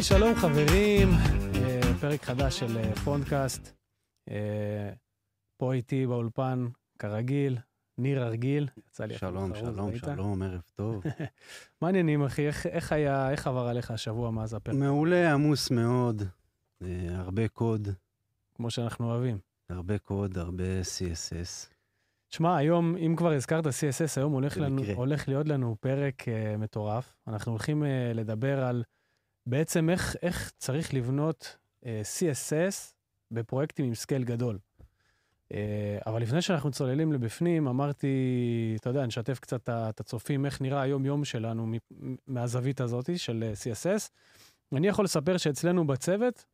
היי, שלום חברים, אה, פרק חדש של אה, פונדקאסט. אה, פה איתי באולפן, כרגיל, ניר הרגיל. יצא לי שלום, שלום? שלום, ערב טוב. מה העניינים, אחי? איך- איך היה, איך עבר עליך השבוע מאז הפרק? מעולה, עמוס מאוד, הרבה קוד, כמו שאנחנו אוהבים. הרבה קוד, הרבה CSS. שמע, היום, אם כבר הזכרת CSS, היום הולך, לנו. הולך להיות לנו פרק uh, מטורף. אנחנו הולכים uh, לדבר על בעצם איך, איך צריך לבנות uh, CSS בפרויקטים עם scale גדול. Uh, אבל לפני שאנחנו צוללים לבפנים, אמרתי, אתה יודע, נשתף קצת את את הצופים, איך נראה היום-יום שלנו מהזווית הזאת של אה, CSS. אני יכול לספר שאצלנו בצוות,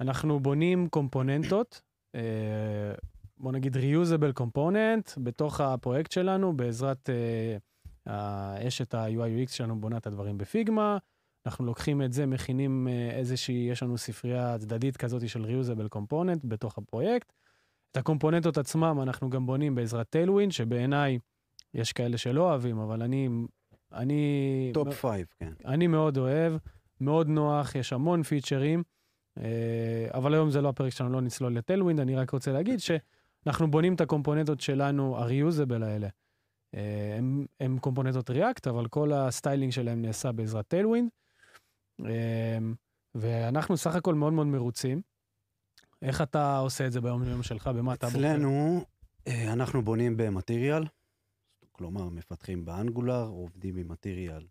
אנחנו בונים קומפוננטות, אה, בוא נגיד reusable component בתוך הפרויקט שלנו, בעזרת אה, אשת ה-UI/UX שלנו בונה את הדברים ב-Figma. אנחנו לוקחים את זה, מכינים אה, איזושהי, יש לנו ספרייה צדדית כזאת של reusable component בתוך הפרויקט. את הקומפוננטות עצמם אנחנו גם בונים בעזרת Tailwind, שבעיניי יש כאלה שלא אוהבים, אבל אני, אני, top five, כן. אני מאוד אוהב, מאוד נוח, יש המון פיצ'רים, אה, אבל היום זה לא הפרק שלנו, לא נצלול ל-Tailwind, אני רק רוצה להגיד שאנחנו בונים את הקומפוננטות שלנו, ה-reusable האלה. אה, הם, הם קומפוננטות React, אבל כל ה-styling שלהם נעשה בעזרת Tailwind. ואנחנו סך הכל מאוד מאוד מרוצים. איך אתה עושה את זה ביום יום שלך? במה אתה בוחר? אצלנו, אה, אנחנו בונים ב-Material, כלומר, מפתחים ב-Angular, עובדים עם Material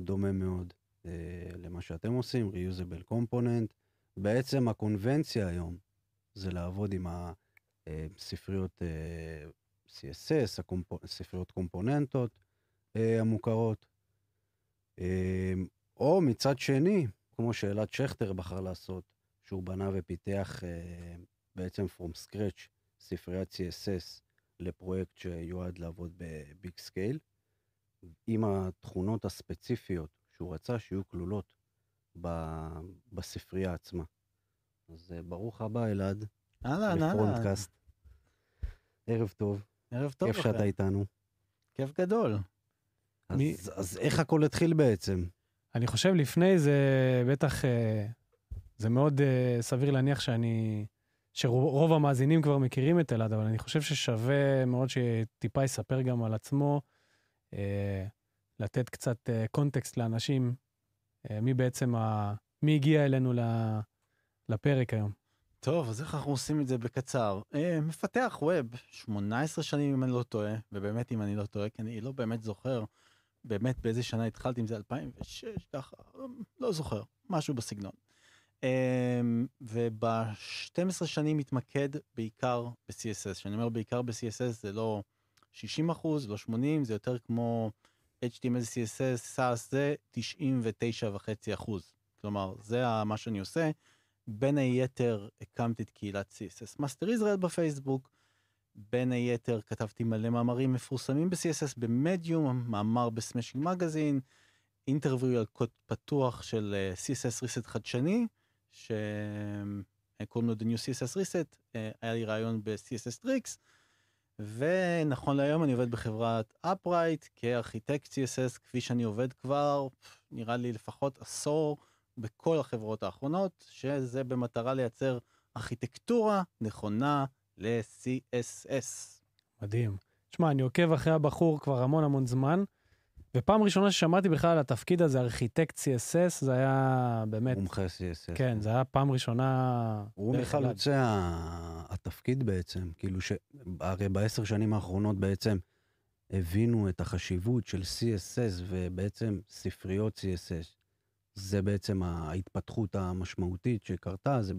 דומה מאוד אה, למה שאתם עושים, reusable component. בעצם הקונבנציה היום זה לעבוד עם הספריות אה, CSS, הקומפ- ספריות קומפוננטות המוכרות. או מצד שני, כמו שאלעד שכטר בחר לעשות, שהוא בנה ופיתח אה, בעצם from scratch ספריית CSS לפרויקט שיועד לעבוד ב-big scale, עם התכונות הספציפיות שהוא רצה שיהיו כלולות ב- בספרייה עצמה. אז אה, ברוך הבא, אלעד, אהלן, אהלן. לפרונטקאסט. ערב טוב, ערב טוב כיף לכם. שאתה איתנו. כיף גדול. אז, מי- אז איך הכל התחיל בעצם? אני חושב לפני זה בטח, אה, זה מאוד אה, סביר להניח שאני, שרוב המאזינים כבר מכירים את אלעד, אבל אני חושב ששווה מאוד שטיפה יספר גם על עצמו, אה, לתת קצת קונטקסט לאנשים, מי בעצם, ה, מי הגיע אלינו לפרק היום. טוב, אז איך אנחנו עושים את זה בקצר? אה, מפתח ווב, 18 שנים אם אני לא טועה, ובאמת אם אני לא טועה, כי אני לא באמת זוכר באמת באיזה שנה התחלתי עם זה, 2006, ככה, לא זוכר, משהו בסגנון. אה, וב-12 שנים מתמקד בעיקר ב-CSS. כשאני אומר בעיקר ב-CSS זה לא 60 אחוז, לא 80, זה יותר כמו HTML, CSS, Sass, זה 99.5 אחוז. כלומר, זה מה שאני עושה. בין היתר הקמתי את קהילת CSS Masters Israel בפייסבוק. בין היתר כתבתי מלא מאמרים מפורסמים ב-CSS ב-Medium, מאמר בסמשינג מגזין, interview על קוד פתוח של אה, CSS reset חדשני, שקוראים לו The New CSS reset, אה, היה לי ראיון ב-CSS tricks, ונכון להיום אני עובד בחברת upright כארכיטקט CSS, כפי שאני עובד כבר, נראה לי לפחות עשור בכל החברות האחרונות, שזה במטרה לייצר ארכיטקטורה נכונה ל-CSS. מדהים. תשמע, אני עוקב אחרי הבחור כבר המון המון זמן, ופעם ראשונה ששמעתי בכלל על התפקיד הזה, ארכיטקט CSS, זה היה באמת, מומחה CSS. כן, זה היה פעם ראשונה... הוא. מחלוצי ה- התפקיד בעצם, כאילו ש... הרי בעשר שנים האחרונות בעצם הבינו את החשיבות של CSS ובעצם ספריות CSS. זה בעצם ההתפתחות המשמעותית שקרתה, זה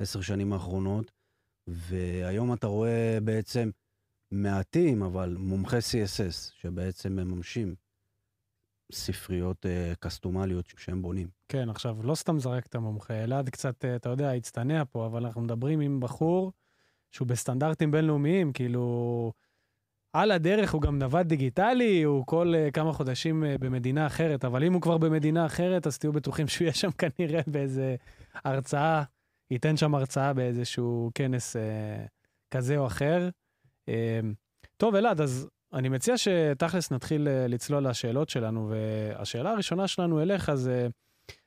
בעשר שנים האחרונות, והיום אתה רואה בעצם מעטים, אבל מומחי CSS, שבעצם מממשים ספריות אה, קסטומליות שהם בונים. כן, עכשיו, לא סתם זרקת מומחה, אלעד קצת, אה, אתה יודע, הצטנע פה, אבל אנחנו מדברים עם בחור שהוא בסטנדרטים בינלאומיים, כאילו, על הדרך הוא גם נווד דיגיטלי, הוא כל uh, כמה חודשים uh, במדינה אחרת, אבל אם הוא כבר במדינה אחרת, אז תהיו בטוחים שהוא יהיה שם כנראה באיזה הרצאה, ייתן שם הרצאה באיזשהו כנס uh, כזה או אחר. Uh, טוב, אלעד, אז אני מציע שתכלס נתחיל uh, לצלול לשאלות שלנו, והשאלה הראשונה שלנו אליך זה,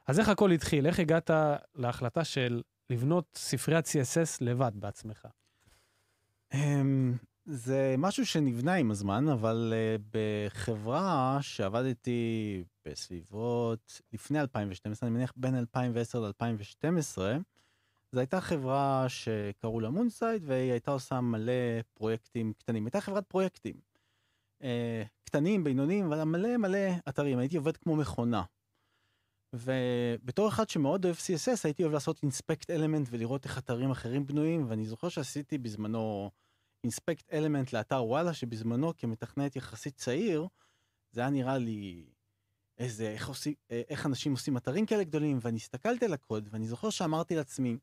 אז איך הכל התחיל? איך הגעת להחלטה של לבנות ספריית CSS לבד בעצמך? אמ, זה משהו שנבנה עם הזמן, אבל uh, בחברה שעבדתי בסביבות לפני 2012, אני מניח בין 2010 ל-2012, זו הייתה חברה שקראו לה מונסייד, והיא הייתה עושה מלא פרויקטים קטנים. הייתה חברת פרויקטים. Uh, קטנים, בינוניים, אבל מלא מלא אתרים. הייתי עובד כמו מכונה. ובתור אחד שמאוד אוהב CSS, הייתי אוהב לעשות אינספקט אלמנט ולראות איך אתרים אחרים בנויים, ואני זוכר שעשיתי בזמנו אינספקט אלמנט לאתר וואלה, שבזמנו כמתכנת יחסית צעיר, זה היה נראה לי איזה, איך, עושים, איך אנשים עושים אתרים כאלה גדולים, ואני הסתכלתי על הקוד, ואני זוכר שאמרתי לעצמי,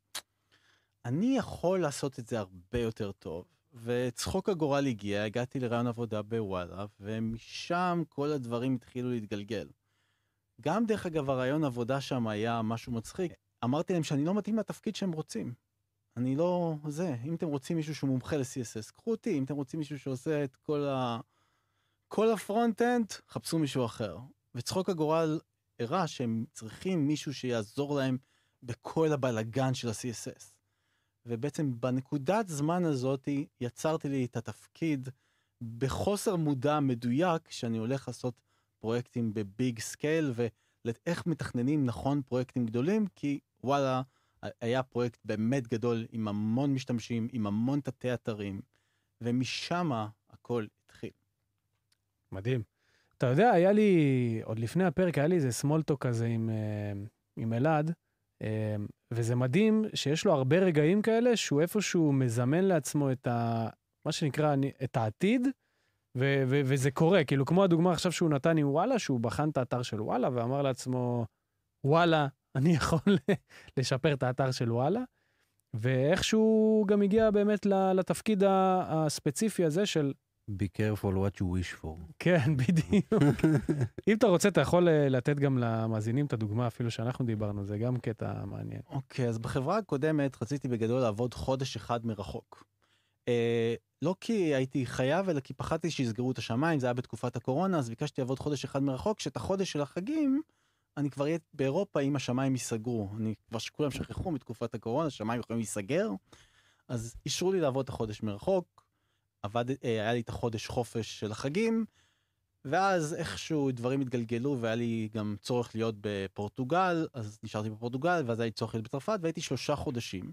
אני יכול לעשות את זה הרבה יותר טוב. וצחוק הגורל הגיע, הגעתי לרעיון עבודה בוואלה, ומשם כל הדברים התחילו להתגלגל. גם דרך אגב הראיון עבודה שם היה משהו מצחיק. אמרתי להם שאני לא מתאים לתפקיד שהם רוצים. אני לא זה, אם אתם רוצים מישהו שהוא מומחה ל-CSS, קחו אותי, אם אתם רוצים מישהו שעושה את כל ה... כל ה-frontend, חפשו מישהו אחר. וצחוק הגורל הראה שהם צריכים מישהו שיעזור להם בכל הבלגן של ה-CSS. ובעצם בנקודת זמן הזאת יצרתי לי את התפקיד בחוסר מודע מדויק שאני הולך לעשות פרויקטים ב-big scale ואיך מתכננים נכון פרויקטים גדולים כי וואלה היה פרויקט באמת גדול עם המון משתמשים עם המון תתי אתרים ומשם הכל התחיל. מדהים. אתה יודע היה לי עוד לפני הפרק היה לי איזה small talk כזה עם, אה, עם אלעד אה, וזה מדהים שיש לו הרבה רגעים כאלה שהוא איפשהו מזמן לעצמו את ה... מה שנקרא את העתיד. ו- ו- וזה קורה, כאילו כמו הדוגמה עכשיו שהוא נתן עם וואלה, שהוא בחן את האתר של וואלה ואמר לעצמו, וואלה, אני יכול לשפר את האתר של וואלה, ואיכשהו גם הגיע באמת לתפקיד הספציפי הזה של... be careful what you wish for. כן, בדיוק. אם אתה רוצה, אתה יכול אה, לתת גם למאזינים את הדוגמה אפילו שאנחנו דיברנו, זה גם קטע מעניין. אוקיי, okay, אז בחברה הקודמת רציתי בגדול לעבוד חודש אחד מרחוק. אה, לא כי הייתי חייב, אלא כי פחדתי שיסגרו את השמיים, זה היה בתקופת הקורונה, אז ביקשתי לעבוד חודש אחד מרחוק, שאת החודש של החגים, אני כבר אהיה באירופה אם השמיים ייסגרו. אני כבר שכולם שכחו מתקופת הקורונה, השמיים יכולים להיסגר, אז אישרו לי לעבוד את החודש מרחוק, עבד, אה, היה לי את החודש חופש של החגים, ואז איכשהו דברים התגלגלו והיה לי גם צורך להיות בפורטוגל, אז נשארתי בפורטוגל, ואז היה לי צורך להיות בצרפת, והייתי שלושה חודשים.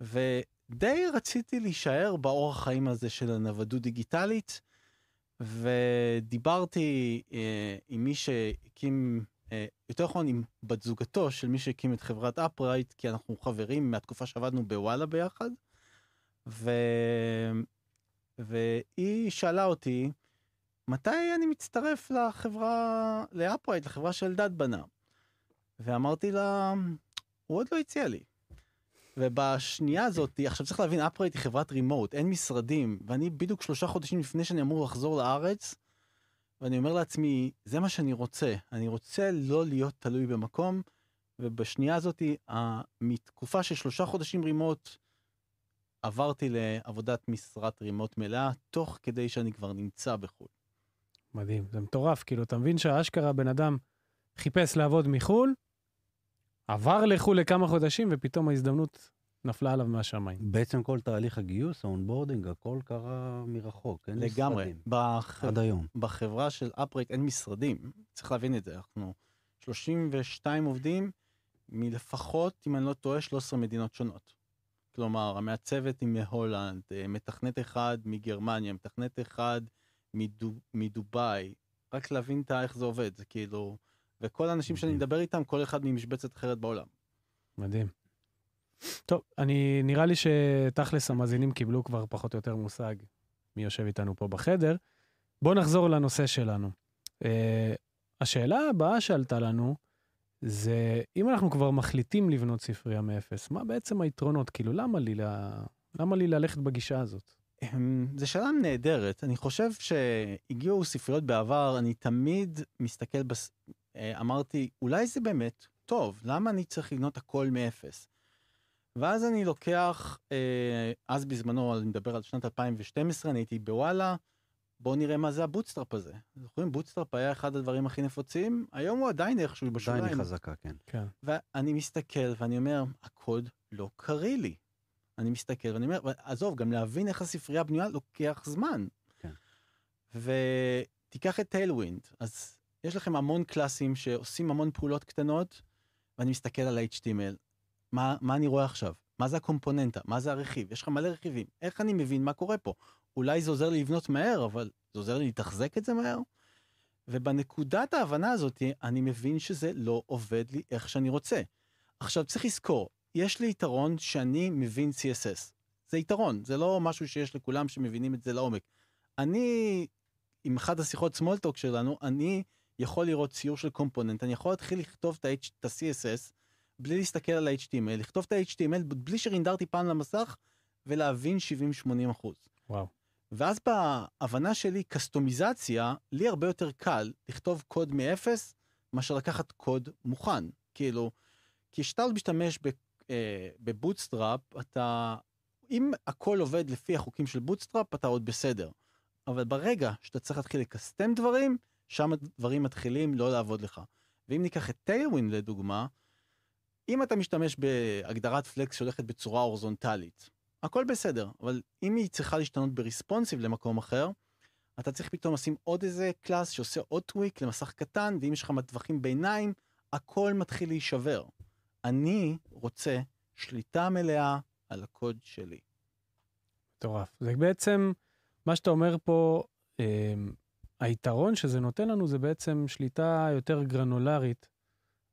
ודי רציתי להישאר באורח חיים הזה של הנוודות דיגיטלית, ודיברתי אה, עם מי שהקים, אה, יותר נכון עם בת זוגתו של מי שהקים את חברת אפרייט, כי אנחנו חברים מהתקופה שעבדנו בוואלה ביחד, ו... והיא שאלה אותי, מתי אני מצטרף לחברה, לאפרייט, לחברה שאלדד בנה? ואמרתי לה, הוא עוד לא הציע לי. ובשנייה הזאת, עכשיו צריך להבין, אפרייט היא חברת רימוט, אין משרדים, ואני בדיוק שלושה חודשים לפני שאני אמור לחזור לארץ, ואני אומר לעצמי, זה מה שאני רוצה, אני רוצה לא להיות תלוי במקום, ובשנייה הזאת, מתקופה של שלושה חודשים רימוט, עברתי לעבודת משרת רימוט מלאה, תוך כדי שאני כבר נמצא בחו"ל. מדהים, זה מטורף, כאילו, אתה מבין שהאשכרה בן אדם חיפש לעבוד מחו"ל, עבר לחו"ל לכמה חודשים, ופתאום ההזדמנות נפלה עליו מהשמיים. בעצם כל תהליך הגיוס, ה-onboarding, הכל קרה מרחוק, אין לגמרי. משרדים. בח... עד היום. בחברה של Appwrite אין משרדים, צריך להבין את זה, אנחנו 32 עובדים מלפחות, אם אני לא טועה, 13 מדינות שונות. כלומר, המעצבת היא מהולנד, אה, מתכנת אחד מגרמניה, מתכנת אחד מדו... מדובאי, רק להבין את איך זה עובד, זה כאילו... וכל האנשים שאני מדבר איתם, כל אחד ממשבצת אחרת בעולם. מדהים. טוב, אני, נראה לי שתכלס המאזינים קיבלו כבר פחות או יותר מושג מי יושב איתנו פה בחדר. בואו נחזור לנושא שלנו. Uh, השאלה הבאה שעלתה לנו, זה אם אנחנו כבר מחליטים לבנות ספרייה מאפס, מה בעצם היתרונות? כאילו, למה לי, למה לי ללכת בגישה הזאת? אמ, זו שאלה נהדרת. אני חושב שהגיעו ספריות בעבר, אני תמיד מסתכל, בס... אה, אמרתי, אולי זה באמת טוב, למה אני צריך לבנות הכל מאפס? ואז אני לוקח, אה, אז בזמנו, אני מדבר על שנת 2012, אני הייתי בוואלה, בואו נראה מה זה ה-Bootstrap הזה. זוכרים, Bootstrap היה אחד הדברים הכי נפוצים, היום הוא עדיין איכשהו עדיין בשוליים. היא חזקה, כן. כן. ואני מסתכל ואני אומר, הקוד לא קריא לי. אני מסתכל ואני אומר, עזוב, גם להבין איך הספרייה בנויה לוקח זמן. כן. ותיקח את Tailwind, אז יש לכם המון קלאסים שעושים המון פעולות קטנות, ואני מסתכל על ה-HTML. מה, מה אני רואה עכשיו? מה זה הקומפוננטה? מה זה הרכיב? יש לך מלא רכיבים. איך אני מבין מה קורה פה? אולי זה עוזר לי לבנות מהר, אבל זה עוזר לי לתחזק את זה מהר? ובנקודת ההבנה הזאת, אני מבין שזה לא עובד לי איך שאני רוצה. עכשיו, צריך לזכור, יש לי יתרון שאני מבין CSS. זה יתרון, זה לא משהו שיש לכולם שמבינים את זה לעומק. אני, עם אחת השיחות talk שלנו, אני יכול לראות ציור של קומפוננט, אני יכול להתחיל לכתוב את ה-CSS בלי להסתכל על ה-HTML, לכתוב את ה-HTML בלי שרינדרתי פעם למסך ולהבין 70-80 אחוז. וואו. ואז בהבנה שלי, קסטומיזציה, לי הרבה יותר קל לכתוב קוד מאפס, מאשר לקחת קוד מוכן. כאילו, כי כשאתה משתמש אה, ב-Bootstrap, אתה, אם הכל עובד לפי החוקים של Bootstrap, אתה עוד בסדר. אבל ברגע שאתה צריך להתחיל לקסטם דברים, שם הדברים מתחילים לא לעבוד לך. ואם ניקח את Tailwind לדוגמה, אם אתה משתמש בהגדרת flex שהולכת בצורה הורזונטלית, הכל בסדר, אבל אם היא צריכה להשתנות ב-responsive למקום אחר, אתה צריך פתאום לשים עוד איזה קלאס שעושה עוד טוויק למסך קטן, ואם יש לך מטווחים ביניים, הכל מתחיל להישבר. אני רוצה שליטה מלאה על הקוד שלי. מטורף. זה בעצם, מה שאתה אומר פה, אה, היתרון שזה נותן לנו זה בעצם שליטה יותר גרנולרית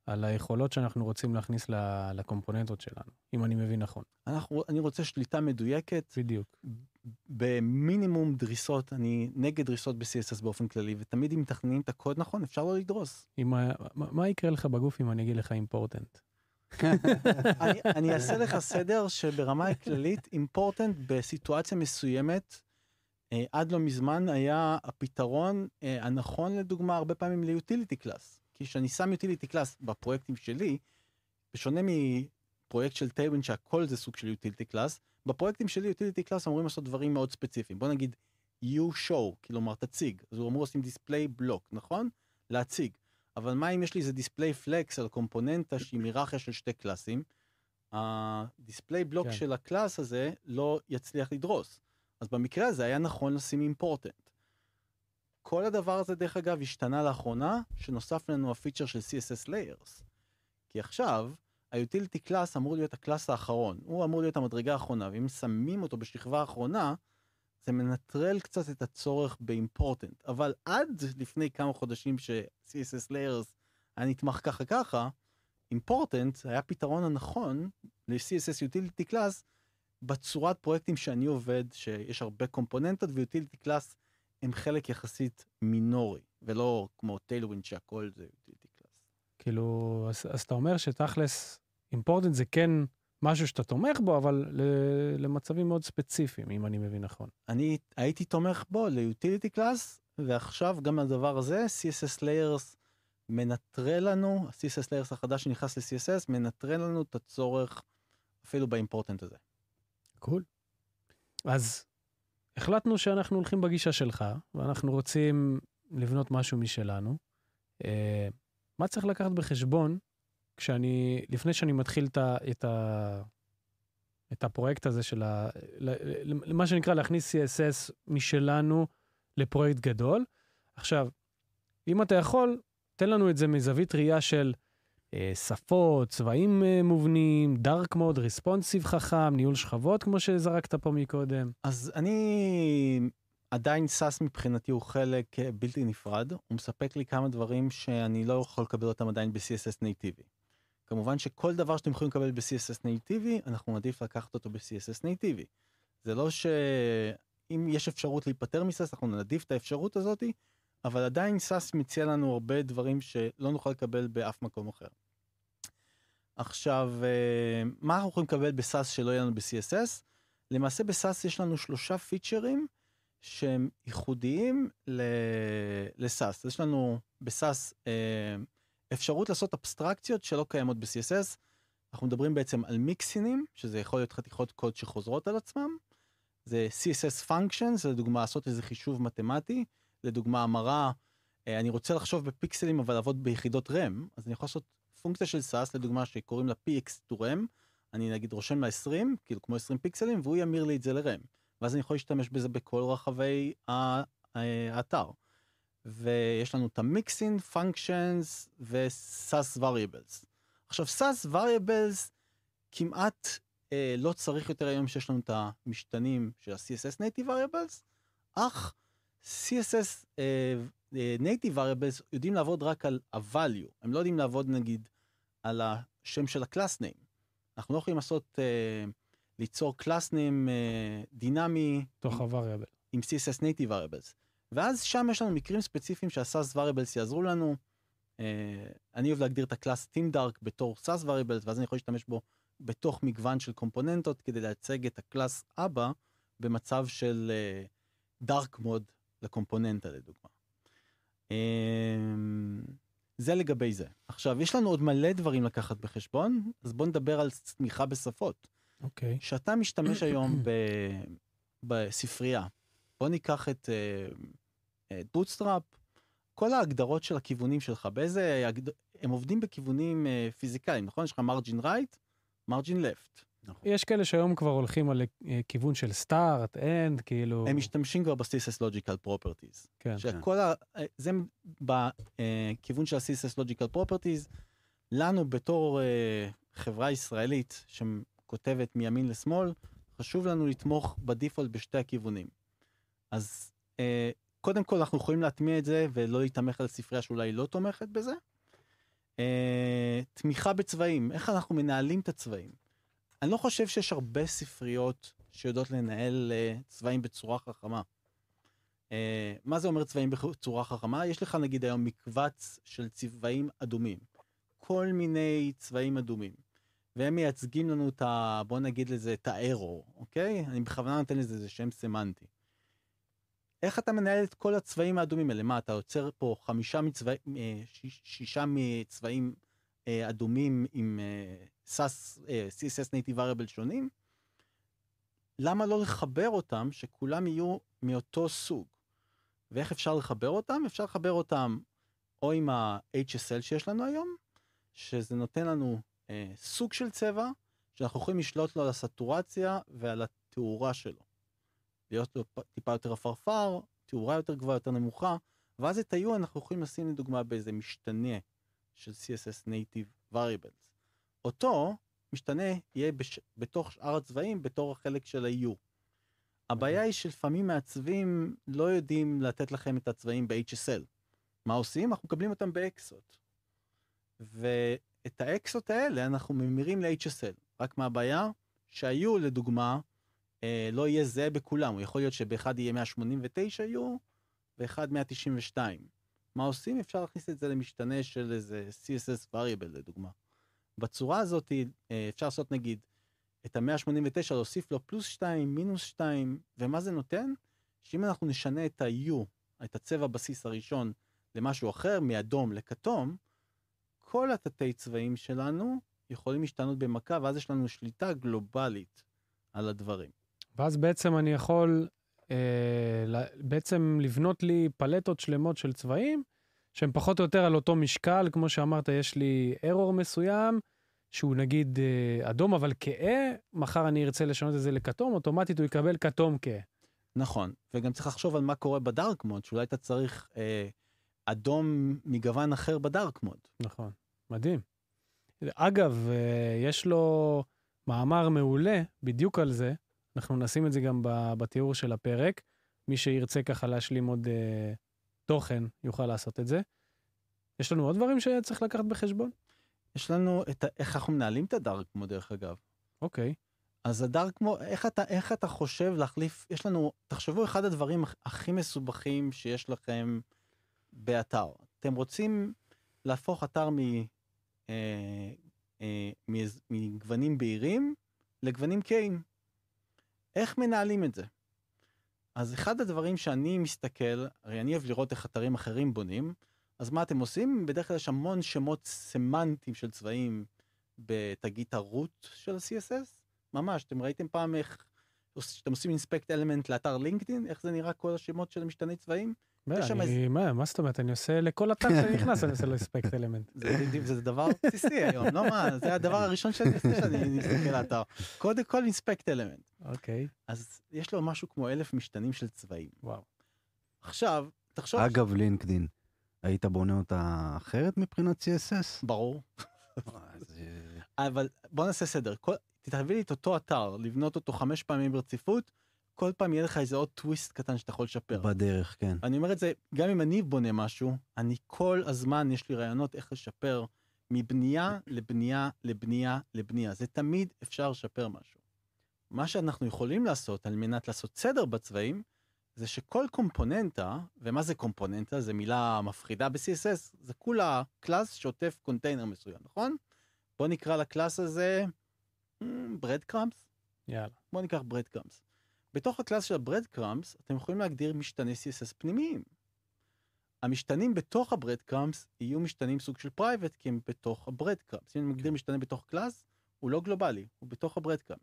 על היכולות שאנחנו רוצים להכניס לקומפוננטות שלנו, אם אני מבין נכון. אנחנו, אני רוצה שליטה מדויקת, בדיוק. במינימום דריסות, אני נגד דריסות ב-CSS באופן כללי, ותמיד אם מתכננים את הקוד נכון, אפשר לא לדרוס. ה- מה, מה יקרה לך בגוף אם אני אגיד לך important? אני, אני אעשה לך סדר שברמה הכללית, important בסיטואציה מסוימת, אה, עד לא מזמן היה הפתרון אה, הנכון לדוגמה הרבה פעמים ל-utility class. כי כשאני שם utility class בפרויקטים שלי, בשונה מפרויקט של Tailwind שהכל זה סוג של utility class, בפרויקטים שלי utility class אמורים לעשות דברים מאוד ספציפיים. בוא נגיד u-show, כלומר תציג, אז הוא אמור לשים display block, נכון? להציג. אבל מה אם יש לי איזה display flex על קומפוננטה שהיא מירכיה של שתי קלאסים? הדיספליי בלוק כן. של ה-class הזה לא יצליח לדרוס. אז במקרה הזה היה נכון לשים important. כל הדבר הזה דרך אגב השתנה לאחרונה, שנוסף לנו הפיצ'ר של CSS Layers. כי עכשיו, ה-utility class אמור להיות ה-class האחרון, הוא אמור להיות המדרגה האחרונה, ואם שמים אותו בשכבה האחרונה, זה מנטרל קצת את הצורך ב-important. אבל עד לפני כמה חודשים ש-CSS Layers היה נתמך ככה ככה, important היה הפתרון הנכון ל-CSS Utility Class בצורת פרויקטים שאני עובד, שיש הרבה קומפוננטות ו-Utility Class הם חלק יחסית מינורי, ולא כמו Tailwind שהכל זה Utility Class. כאילו, אז, אז אתה אומר שתכלס, אימפורטנט זה כן משהו שאתה תומך בו, אבל ל- למצבים מאוד ספציפיים, אם אני מבין נכון. אני הייתי תומך בו ל-Utility Class, ועכשיו גם הדבר הזה, CSS Layers מנטרל לנו, ה-CSS Layers החדש שנכנס ל-CSS, מנטרל לנו את הצורך אפילו באימפורטנט הזה. קול. אז החלטנו שאנחנו הולכים בגישה שלך, ואנחנו רוצים לבנות משהו משלנו. אה, מה צריך לקחת בחשבון כשאני, לפני שאני מתחיל את, ה, את, ה, את הפרויקט הזה של ה... ל- ל- מה שנקרא להכניס CSS משלנו לפרויקט גדול. עכשיו, אם אתה יכול, תן לנו את זה מזווית ראייה של שפות, צבעים אה, מובנים, דארק מוד, ריספונסיב חכם, ניהול שכבות, כמו שזרקת פה מקודם. אז אני עדיין Sass מבחינתי הוא חלק אה, בלתי נפרד, הוא מספק לי כמה דברים שאני לא יכול לקבל אותם עדיין ב-CSS נייטיבי. כמובן שכל דבר שאתם יכולים לקבל ב-CSS נייטיבי, אנחנו נעדיף לקחת אותו ב-CSS נייטיבי. זה לא שאם יש אפשרות להיפטר מ-Sass, אנחנו נעדיף את האפשרות הזאתי, אבל עדיין Sass מציע לנו הרבה דברים שלא נוכל לקבל באף מקום אחר. עכשיו, אה, מה אנחנו יכולים לקבל ב-Sass שלא יהיה לנו ב-CSS? למעשה בסאס יש לנו שלושה פיצ'רים שהם ייחודיים לסאס. יש לנו בסאס אה, אפשרות לעשות אבסטרקציות שלא קיימות ב-CSS. אנחנו מדברים בעצם על מיקסינים, שזה יכול להיות חתיכות קוד שחוזרות על עצמם, זה CSS functions, לדוגמה לעשות איזה חישוב מתמטי, לדוגמה המרה, אה, אני רוצה לחשוב בפיקסלים אבל לעבוד ביחידות רם, אז אני יכול לעשות פונקציה של SAS, לדוגמה שקוראים לה px to rem, אני נגיד רושם לה 20, כאילו כמו 20 פיקסלים, והוא ימיר לי את זה לרם. ואז אני יכול להשתמש בזה בכל רחבי אה, האתר. ויש לנו את המיקסין, functions ו-SAS variables. עכשיו SAS variables כמעט אה, לא צריך יותר היום שיש לנו את המשתנים של ה-CSS native variables, אך CSS אה, אה, native variables יודעים לעבוד רק על ה-value, הם לא יודעים לעבוד נגיד על השם של name. אנחנו לא יכולים לעשות, אה, ליצור name אה, דינמי תוך ה-variable. עם CSS native variables. ואז שם יש לנו מקרים ספציפיים שה- Sass variables יעזרו לנו. אה, אני אוהב להגדיר את ה-class Theme Dark בתור Sass variables ואז אני יכול להשתמש בו בתוך מגוון של קומפוננטות כדי לייצג את ה-class אבא במצב של אה, dark mode לקומפוננטה לדוגמה. אה, זה לגבי זה. עכשיו יש לנו עוד מלא דברים לקחת בחשבון אז בוא נדבר על צמיחה בשפות. אוקיי. שאתה משתמש היום ב... בספרייה, בוא ניקח את Bootstrap, כל ההגדרות של הכיוונים שלך, באיזה, הגד... הם עובדים בכיוונים uh, פיזיקליים, נכון? יש לך margin right, margin left. נכון. יש כאלה שהיום כבר הולכים על אה, כיוון של start, end, כאילו... הם משתמשים כבר ב-CSS Logical Properties. כן. שכל ה... אה, זה בכיוון של ה-CSS Logical Properties, לנו בתור uh, חברה ישראלית שכותבת מימין לשמאל, חשוב לנו לתמוך בדיפולט בשתי הכיוונים. אז uh, קודם כל אנחנו יכולים להטמיע את זה ולא להיתמך על ספרייה שאולי לא תומכת בזה. Uh, תמיכה בצבעים, איך אנחנו מנהלים את הצבעים. אני לא חושב שיש הרבה ספריות שיודעות לנהל uh, צבעים בצורה חכמה. Uh, מה זה אומר צבעים בצורה חכמה? יש לך נגיד היום מקבץ של צבעים אדומים. כל מיני צבעים אדומים. והם מייצגים לנו את ה... בוא נגיד לזה את הארור, אוקיי? אני בכוונה נותן לזה איזה שם סמנטי. איך אתה מנהל את כל הצבעים האדומים האלה? מה, אתה יוצר פה חמישה מצבעים, אה, שיש, שישה מצבעים אדומים עם SAS, CSS Native Variable שונים? למה לא לחבר אותם שכולם יהיו מאותו סוג? ואיך אפשר לחבר אותם? אפשר לחבר אותם או עם ה-HSL שיש לנו היום, שזה נותן לנו אה, סוג של צבע שאנחנו יכולים לשלוט לו על הסטורציה ועל התאורה שלו. להיות לו טיפה יותר עפרפר, תאורה יותר גבוהה, יותר נמוכה, ואז את ה-U אנחנו יכולים לשים לדוגמה באיזה משתנה של CSS Native Variables. אותו משתנה יהיה בש... בתוך שאר הצבעים בתור החלק של ה-U. הבעיה היא שלפעמים מעצבים לא יודעים לתת לכם את הצבעים ב-HSL. מה עושים? אנחנו מקבלים אותם באקסות. ואת האקסות האלה אנחנו ממירים ל-HSL. רק מה הבעיה? שה-U לדוגמה אה, לא יהיה זהה בכולם, הוא יכול להיות שבאחד יהיה 189 יו, ואחד 192. מה עושים? אפשר להכניס את זה למשתנה של איזה CSS variable לדוגמה. בצורה הזאת אה, אפשר לעשות נגיד את ה-189 להוסיף לו פלוס 2, מינוס 2, ומה זה נותן? שאם אנחנו נשנה את ה-U, את הצבע בסיס הראשון, למשהו אחר, מאדום לכתום, כל התתי צבעים שלנו יכולים להשתנות במכה, ואז יש לנו שליטה גלובלית על הדברים. ואז בעצם אני יכול אה, בעצם לבנות לי פלטות שלמות של צבעים, שהם פחות או יותר על אותו משקל, כמו שאמרת, יש לי ארור מסוים, שהוא נגיד אה, אדום אבל כהה, מחר אני ארצה לשנות את זה לכתום, אוטומטית הוא יקבל כתום כהה. נכון, וגם צריך לחשוב על מה קורה בדארק מוד, שאולי אתה צריך אה, אדום מגוון אחר בדארק מוד. נכון, מדהים. אגב, אה, יש לו מאמר מעולה בדיוק על זה, אנחנו נשים את זה גם בתיאור של הפרק. מי שירצה ככה להשלים עוד אה, תוכן יוכל לעשות את זה. יש לנו עוד דברים שצריך לקחת בחשבון? יש לנו את ה... איך אנחנו מנהלים את הדארק כמו דרך אגב. אוקיי. אז הדארק כמו איך אתה איך אתה חושב להחליף יש לנו תחשבו אחד הדברים הכי מסובכים שיש לכם באתר אתם רוצים להפוך אתר מ, אה, אה, מגוונים בהירים לגוונים קהים. איך מנהלים את זה? אז אחד הדברים שאני מסתכל, הרי אני אוהב לראות איך אתרים אחרים בונים, אז מה אתם עושים? בדרך כלל יש המון שמות סמנטיים של צבעים בתגית הרוט של ה-CSS. ממש, אתם ראיתם פעם איך כשאתם עושים אינספקט אלמנט לאתר לינקדאין, איך זה נראה כל השמות של משתני צבעים? מה, יש שם אני- מה מה זאת אומרת? אני עושה לכל אתר שאני נכנס, אני עושה לו אספקט אלמנט. זה, דבר בסיסי היום, לא מה, זה הדבר הראשון שאני עושה שאני מסתכל על האתר. קודם כל אינספקט אלמנט. אוקיי, אז יש לו משהו כמו אלף משתנים של צבעים. וואו. עכשיו, תחשוב... אגב, לינקדין, היית בונה אותה אחרת מבחינת CSS? ברור. אז, אה, אבל בוא נעשה סדר. תביא לי את אותו אתר, לבנות אותו חמש פעמים ברציפות, כל פעם יהיה לך איזה עוד טוויסט קטן שאתה יכול לשפר. בדרך, כן. אני אומר את זה, גם אם אני בונה משהו, אני כל הזמן, יש לי רעיונות איך לשפר מבנייה לבנייה לבנייה לבנייה. זה תמיד אפשר לשפר משהו. מה שאנחנו יכולים לעשות על מנת לעשות סדר בצבעים, זה שכל קומפוננטה, ומה זה קומפוננטה? זו מילה מפחידה ב-CSS, זה כולה class שעוטף קונטיינר מסוים, נכון? בוא נקרא ל class הזה breadcrumbs. יאללה. בוא ניקח breadcrumbs. בתוך ה class של ה breadcrumbs, אתם יכולים להגדיר משתני CSS פנימיים. המשתנים בתוך ה breadcrumbs יהיו משתנים סוג של private, כי הם בתוך ה breadcrumbs. אם אני מגדיר משתנה בתוך class, הוא לא גלובלי, הוא בתוך ה breadcrumbs.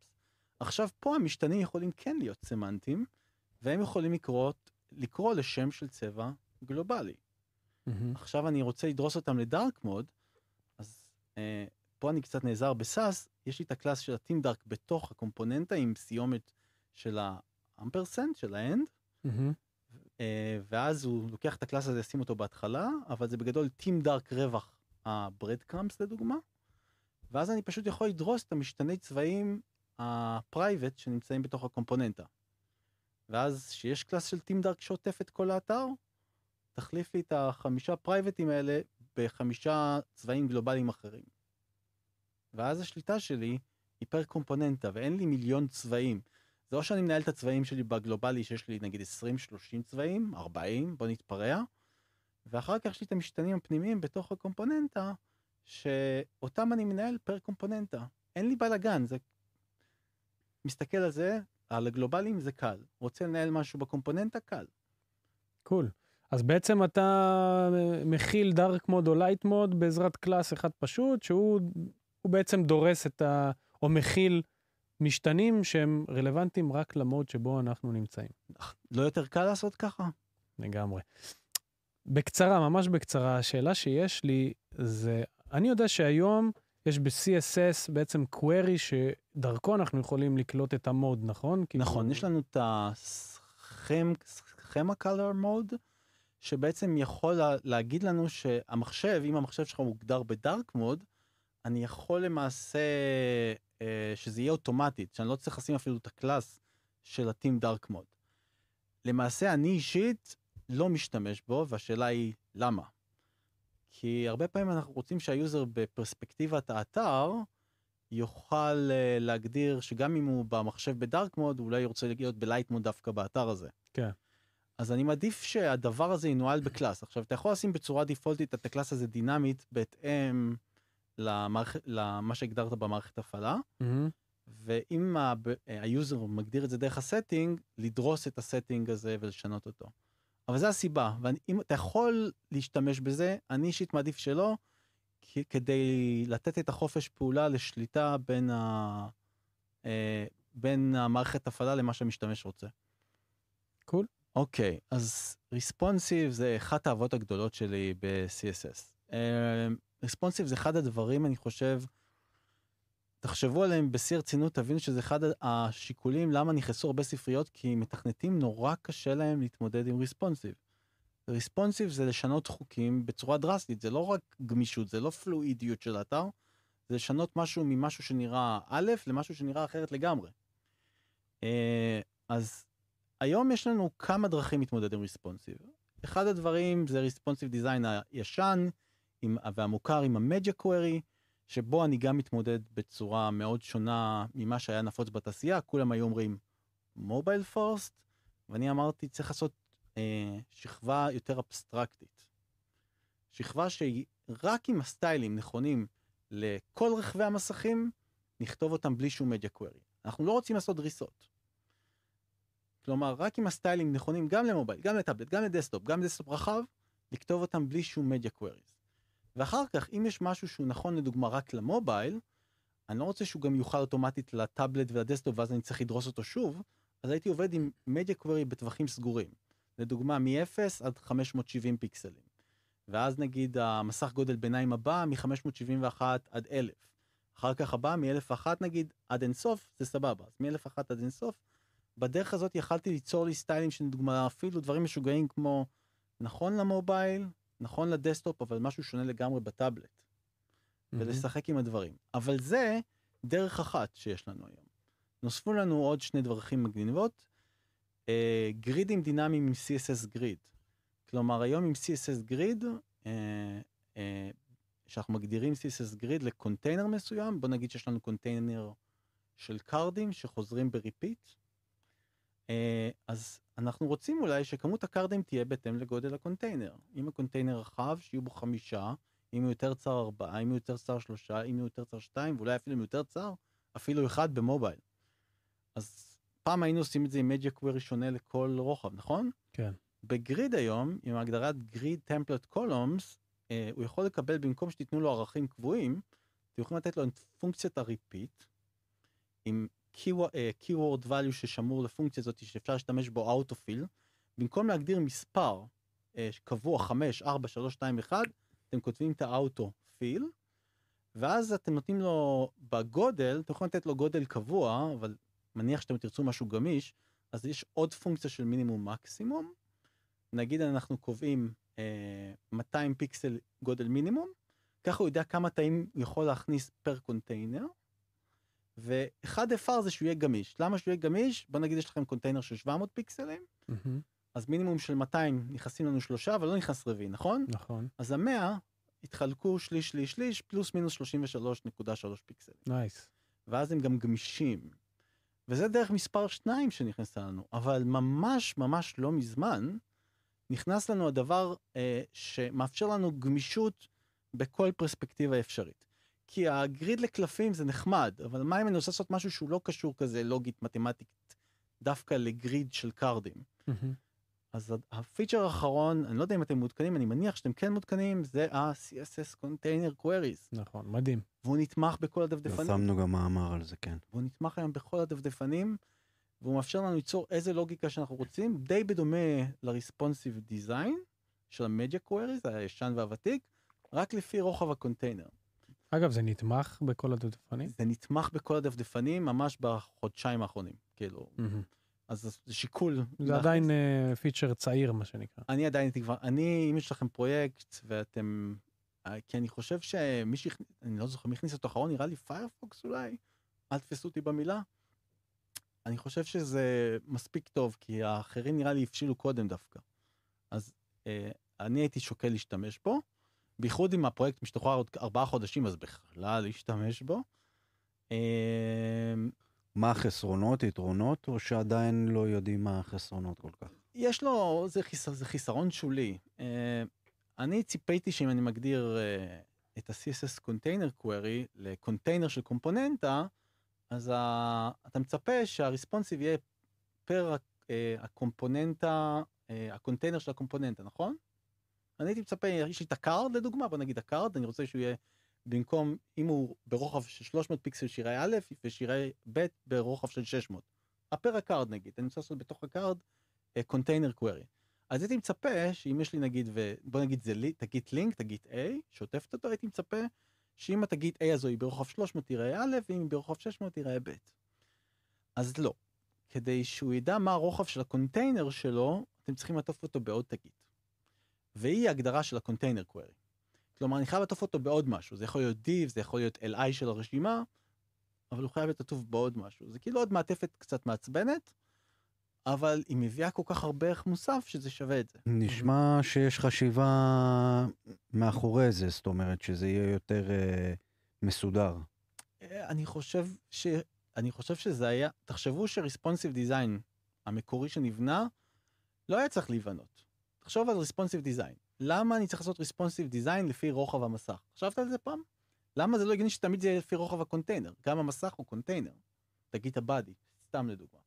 עכשיו, פה המשתנים יכולים כן להיות סמנטיים, והם יכולים לקרוא, לקרוא לשם של צבע גלובלי. מהמם. עכשיו אני רוצה לדרוס אותם ל dark mode, אז אה, פה אני קצת נעזר ב Sass, יש לי את ה class של ה theme dark בתוך הקומפוננטה עם סיומת של ה ampersand, של ה and. אה, ואז הוא לוקח את ה class הזה, ישים אותו בהתחלה, אבל זה בגדול theme dark רווח ה breadcrumbs לדוגמה, ואז אני פשוט יכול לדרוס את המשתני צבעים ה private שנמצאים בתוך הקומפוננטה. ואז שיש class של theme dark שעוטף את כל האתר, תחליף לי את החמישה פרייבטים האלה בחמישה צבעים גלובליים אחרים. ואז השליטה שלי היא פר קומפוננטה, ואין לי מיליון צבעים. זה או שאני מנהל את הצבעים שלי בגלובלי שיש לי נגיד 20-30 צבעים, 40, בוא נתפרע, ואחר כך יש לי את המשתנים הפנימיים בתוך הקומפוננטה, שאותם אני מנהל פר קומפוננטה. אין לי בלאגן, זה... מסתכל על זה, על הגלובליים זה קל. רוצה לנהל משהו בקומפוננטה? קל. Cool. אז בעצם אתה אה, מכיל dark mode או light mode בעזרת class אחד פשוט, שהוא הוא בעצם דורס את ה... או מכיל משתנים שהם רלוונטיים רק ל mode שבו אנחנו נמצאים. לא יותר קל לעשות ככה? לגמרי. בקצרה, ממש בקצרה, השאלה שיש לי זה, אני יודע שהיום יש ב-CSS בעצם query שדרכו אנחנו יכולים לקלוט את ה mode, נכון? כאילו- נכון, יש לנו את הסכמה color mode, שבעצם יכול לה, להגיד לנו שהמחשב, אם המחשב שלך מוגדר ב dark mode, אני יכול למעשה שזה יהיה אוטומטית, שאני לא צריך לשים אפילו את ה class של ה-Theme Dark Mode. למעשה אני אישית לא משתמש בו, והשאלה היא למה. כי הרבה פעמים אנחנו רוצים שה user בפרספקטיבת האתר יוכל אה, להגדיר שגם אם הוא במחשב ב dark mode, הוא אולי רוצה להיות ב light mode דווקא באתר הזה. כן. אז אני מעדיף שהדבר הזה ינוהל ב class. עכשיו, אתה יכול לשים בצורה דיפולטית את ה class הזה דינמית בהתאם למערכ... למה שהגדרת במערכת הפעלה, מהמם. ואם ה user מגדיר את זה דרך ה setting, לדרוס את ה setting הזה ולשנות אותו. אבל זה הסיבה, ואם אתה יכול להשתמש בזה, אני אישית מעדיף שלא, כדי לתת את החופש פעולה לשליטה בין, ה... אה, בין המערכת הפעלה למה שהמשתמש רוצה. Cool. אוקיי, אז responsive זה אחת האהבות הגדולות שלי ב-CSS. responsive זה אחד הדברים, אני חושב, תחשבו עליהם בשיא הרצינות, תבינו שזה אחד השיקולים למה נכנסו הרבה ספריות, כי מתכנתים נורא קשה להם להתמודד עם responsive. responsive זה לשנות חוקים בצורה דרסטית, זה לא רק גמישות, זה לא fluidיות של האתר, זה לשנות משהו ממשהו שנראה א' למשהו שנראה אחרת לגמרי. אה, אז היום יש לנו כמה דרכים להתמודד עם ריספונסיב. אחד הדברים זה ריספונסיב דיזיין הישן עם, והמוכר עם המג'ה קווירי, שבו אני גם מתמודד בצורה מאוד שונה ממה שהיה נפוץ בתעשייה, כולם היו אומרים מובייל פורסט, ואני אמרתי צריך לעשות אה, שכבה יותר אבסטרקטית. שכבה שהיא רק עם ה styleים נכונים לכל רוחבי המסכים, נכתוב אותם בלי שום media query. אנחנו לא רוצים לעשות דריסות. כלומר, רק עם ה styleים נכונים גם למובייל, גם לטאבלט, גם ל desktop, גם ל desktop רחב, לכתוב אותם בלי שום media queries. ואחר כך, אם יש משהו שהוא נכון לדוגמה רק למובייל, אני לא רוצה שהוא גם יוחל אוטומטית לטאבלט ול desktop ואז אני צריך לדרוס אותו שוב, אז הייתי עובד עם media query בטווחים סגורים. לדוגמה, מ-0 עד 570 פיקסלים. ואז נגיד המסך גודל ביניים הבא מ-571 עד 1000. אחר כך הבא מ-1001 נגיד עד אינסוף, זה סבבה. אז מ-1001 עד אינסוף, בדרך הזאת יכלתי ליצור לי styleים של דוגמה אפילו דברים משוגעים כמו נכון למובייל, נכון ל desktop, אבל משהו שונה לגמרי בטאבלט. ולשחק עם הדברים. אבל זה דרך אחת שיש לנו היום. נוספו לנו עוד שני דרכים מגניבות, אה, gridים דינמיים עם CSS grid. כלומר, היום עם CSS grid, אה, אה, שאנחנו מגדירים CSS grid ל container מסוים, בוא נגיד שיש לנו קונטיינר של cardים שחוזרים ב repeat, אז אנחנו רוצים אולי שכמות ה cardים תהיה בהתאם לגודל הקונטיינר. אם הקונטיינר רחב, שיהיו בו חמישה, אם הוא יותר צר ארבעה, אם הוא יותר צר שלושה, אם הוא יותר צר שתיים, ואולי אפילו אם הוא יותר צר, אפילו אחד במובייל. אז פעם היינו עושים את זה עם media query שונה לכל רוחב, נכון? כן. ב grid היום, עם הגדרת grid template columns, הוא יכול לקבל במקום שתיתנו לו ערכים קבועים, אתם יכולים לתת לו את פונקציית ה repeat, עם keyword value ששמור לפונקציה הזאת שאפשר להשתמש בו auto-fill, במקום להגדיר מספר אה, קבוע 5, 4, 3, 2, 1, אתם כותבים את האוטו fill, ואז אתם נותנים לו בגודל, אתם יכולים לתת לו גודל קבוע, אבל מניח שאתם תרצו משהו גמיש, אז יש עוד פונקציה של מינימום מקסימום. נגיד אנחנו קובעים אה, 200 פיקסל גודל מינימום, ככה הוא יודע כמה תאים יכול להכניס per container. ו-1fr זה שהוא יהיה גמיש. למה שהוא יהיה גמיש? בוא נגיד יש לכם קונטיינר של 700 פיקסלים, Mm-hmm. אז מינימום של 200 נכנסים לנו שלושה, אבל לא נכנס רביעי, נכון? נכון. אז המאה התחלקו שליש, שליש, שליש, פלוס מינוס 33.3 פיקסלים. Nice. ואז הם גם גמישים. וזה דרך מספר 2 שנכנסה לנו, אבל ממש ממש לא מזמן נכנס לנו הדבר אה, שמאפשר לנו גמישות בכל פרספקטיבה אפשרית. כי ה-grid לקלפים זה נחמד, אבל מה אם אני רוצה לעשות משהו שהוא לא קשור כזה לוגית מתמטית דווקא ל-grid של cards? Mm-hmm. אז הפיצ'ר האחרון, אני לא יודע אם אתם מעודכנים, אני מניח שאתם כן מעודכנים, זה ה-CSS Container Queries. נכון, מדהים. והוא נתמך בכל הדפדפנים. פרסמנו גם מאמר על זה, כן. והוא נתמך היום בכל הדפדפנים, והוא מאפשר לנו ליצור איזה לוגיקה שאנחנו רוצים, די בדומה ל-Responsive Design של ה-Media Queries, הישן והוותיק, רק לפי רוחב ה-container. אגב, זה נתמך בכל הדפדפנים? זה נתמך בכל הדפדפנים ממש בחודשיים האחרונים, כאילו. אז זה שיקול. זה עדיין פיצ'ר צעיר, מה שנקרא. אני עדיין כבר, אני, אם יש לכם פרויקט ואתם, אה, כי אני חושב שמי שהכניס, אני לא זוכר מי הכניס אותו אחרון, נראה לי פיירפוקס אולי, אל תפסו אותי במילה. אני חושב שזה מספיק טוב, כי האחרים נראה לי הבשילו קודם דווקא. אז אה, אני הייתי שוקל להשתמש בו, בייחוד אם הפרויקט משתחרר עוד ארבעה חודשים, אז בכלל להשתמש בו. אה, מה החסרונות, יתרונות, או שעדיין לא יודעים מה החסרונות כל כך? יש לו, זה, חיס, זה חיסרון שולי. Uh, אני ציפיתי שאם אני מגדיר uh, את ה-CSS Container Query ל-container של קומפוננטה, אז uh, אתה מצפה שה-responsive יהיה per uh, הקומפוננטה, uh, ה-container של הקומפוננטה, נכון? אני הייתי מצפה, יש לי את ה-card לדוגמה, בוא נגיד ה-card, אני רוצה שהוא יהיה במקום, אם הוא ברוחב של 300 פיקסל שיראה א' ושיראה ב' ברוחב של 600. per ה-card נגיד, אני רוצה לעשות בתוך הקארד קונטיינר קווירי. אז הייתי מצפה שאם יש לי נגיד, ובוא נגיד זה לי, תגית לינק, תגית A, שעוטפת אותו, הייתי מצפה שאם התגית A הזו היא ברוחב 300 תראה א', ואם היא ברוחב 600 תראה ב'. אז לא. כדי שהוא ידע מה הרוחב של ה-container שלו, אתם צריכים לעטוף אותו בעוד תגית. והיא ההגדרה של הקונטיינר קווירי. כלומר, אני חייב לעטוף אותו בעוד משהו. זה יכול להיות div, זה יכול להיות li של הרשימה, אבל הוא חייב להיות עטוף בעוד משהו. זה כאילו עוד מעטפת קצת מעצבנת, אבל היא מביאה כל כך הרבה ערך מוסף שזה שווה את זה. נשמע שיש חשיבה מאחורי זה, זאת אומרת שזה יהיה יותר אה, מסודר. אני חושב ש... אני חושב שזה היה, תחשבו שרספונסיב דיזיין המקורי שנבנה, לא היה צריך להיבנות. תחשוב על responsive design. למה אני צריך לעשות responsive design לפי רוחב המסך? חשבת על זה פעם? למה זה לא הגיוני שתמיד זה יהיה לפי רוחב ה-container? גם המסך הוא קונטיינר. תגית ה-body, סתם לדוגמה.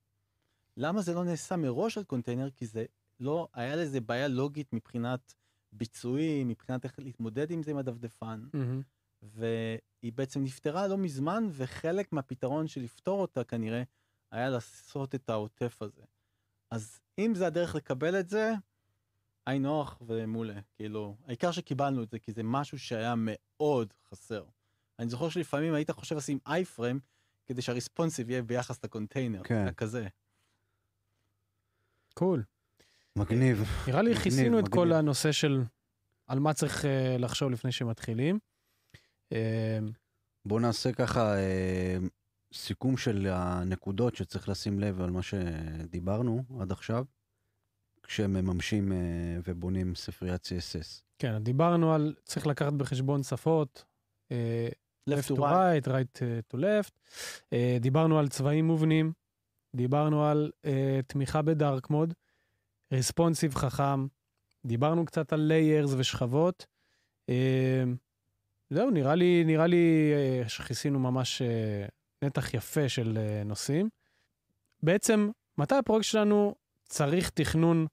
למה זה לא נעשה מראש על קונטיינר? כי זה לא, היה לזה בעיה לוגית מבחינת ביצועים, מבחינת איך להתמודד עם זה עם הדפדפן, Mm-hmm. והיא בעצם נפתרה לא מזמן, וחלק מהפתרון של לפתור אותה כנראה היה לעשות את העוטף הזה. אז אם זה הדרך לקבל את זה, היינו הך ומעולה. כאילו, העיקר שקיבלנו את זה, כי זה משהו שהיה מאוד חסר. אני זוכר שלפעמים היית חושב לשים אייפריים, כדי שהריספונסיב יהיה ביחס לקונטיינר. כן. כזה. קול. מגניב. נראה לי מגניב, כיסינו את כל. הנושא של על מה צריך אה, לחשוב לפני שמתחילים. אה, בואו נעשה ככה אה, סיכום של הנקודות שצריך לשים לב על מה שדיברנו עד עכשיו, כשמממשים אה, ובונים ספריית CSS. כן, דיברנו על צריך לקחת בחשבון שפות. אה, left to right, right אה, to left. דיברנו על צבעים מובנים, דיברנו על תמיכה בדארק מוד, רספונסיב חכם, דיברנו קצת על ליירס ושכבות. זהו, נראה לי, נראה לי שכיסינו ממש נתח יפה של נושאים. בעצם, מתי הפרויקט שלנו צריך תכנון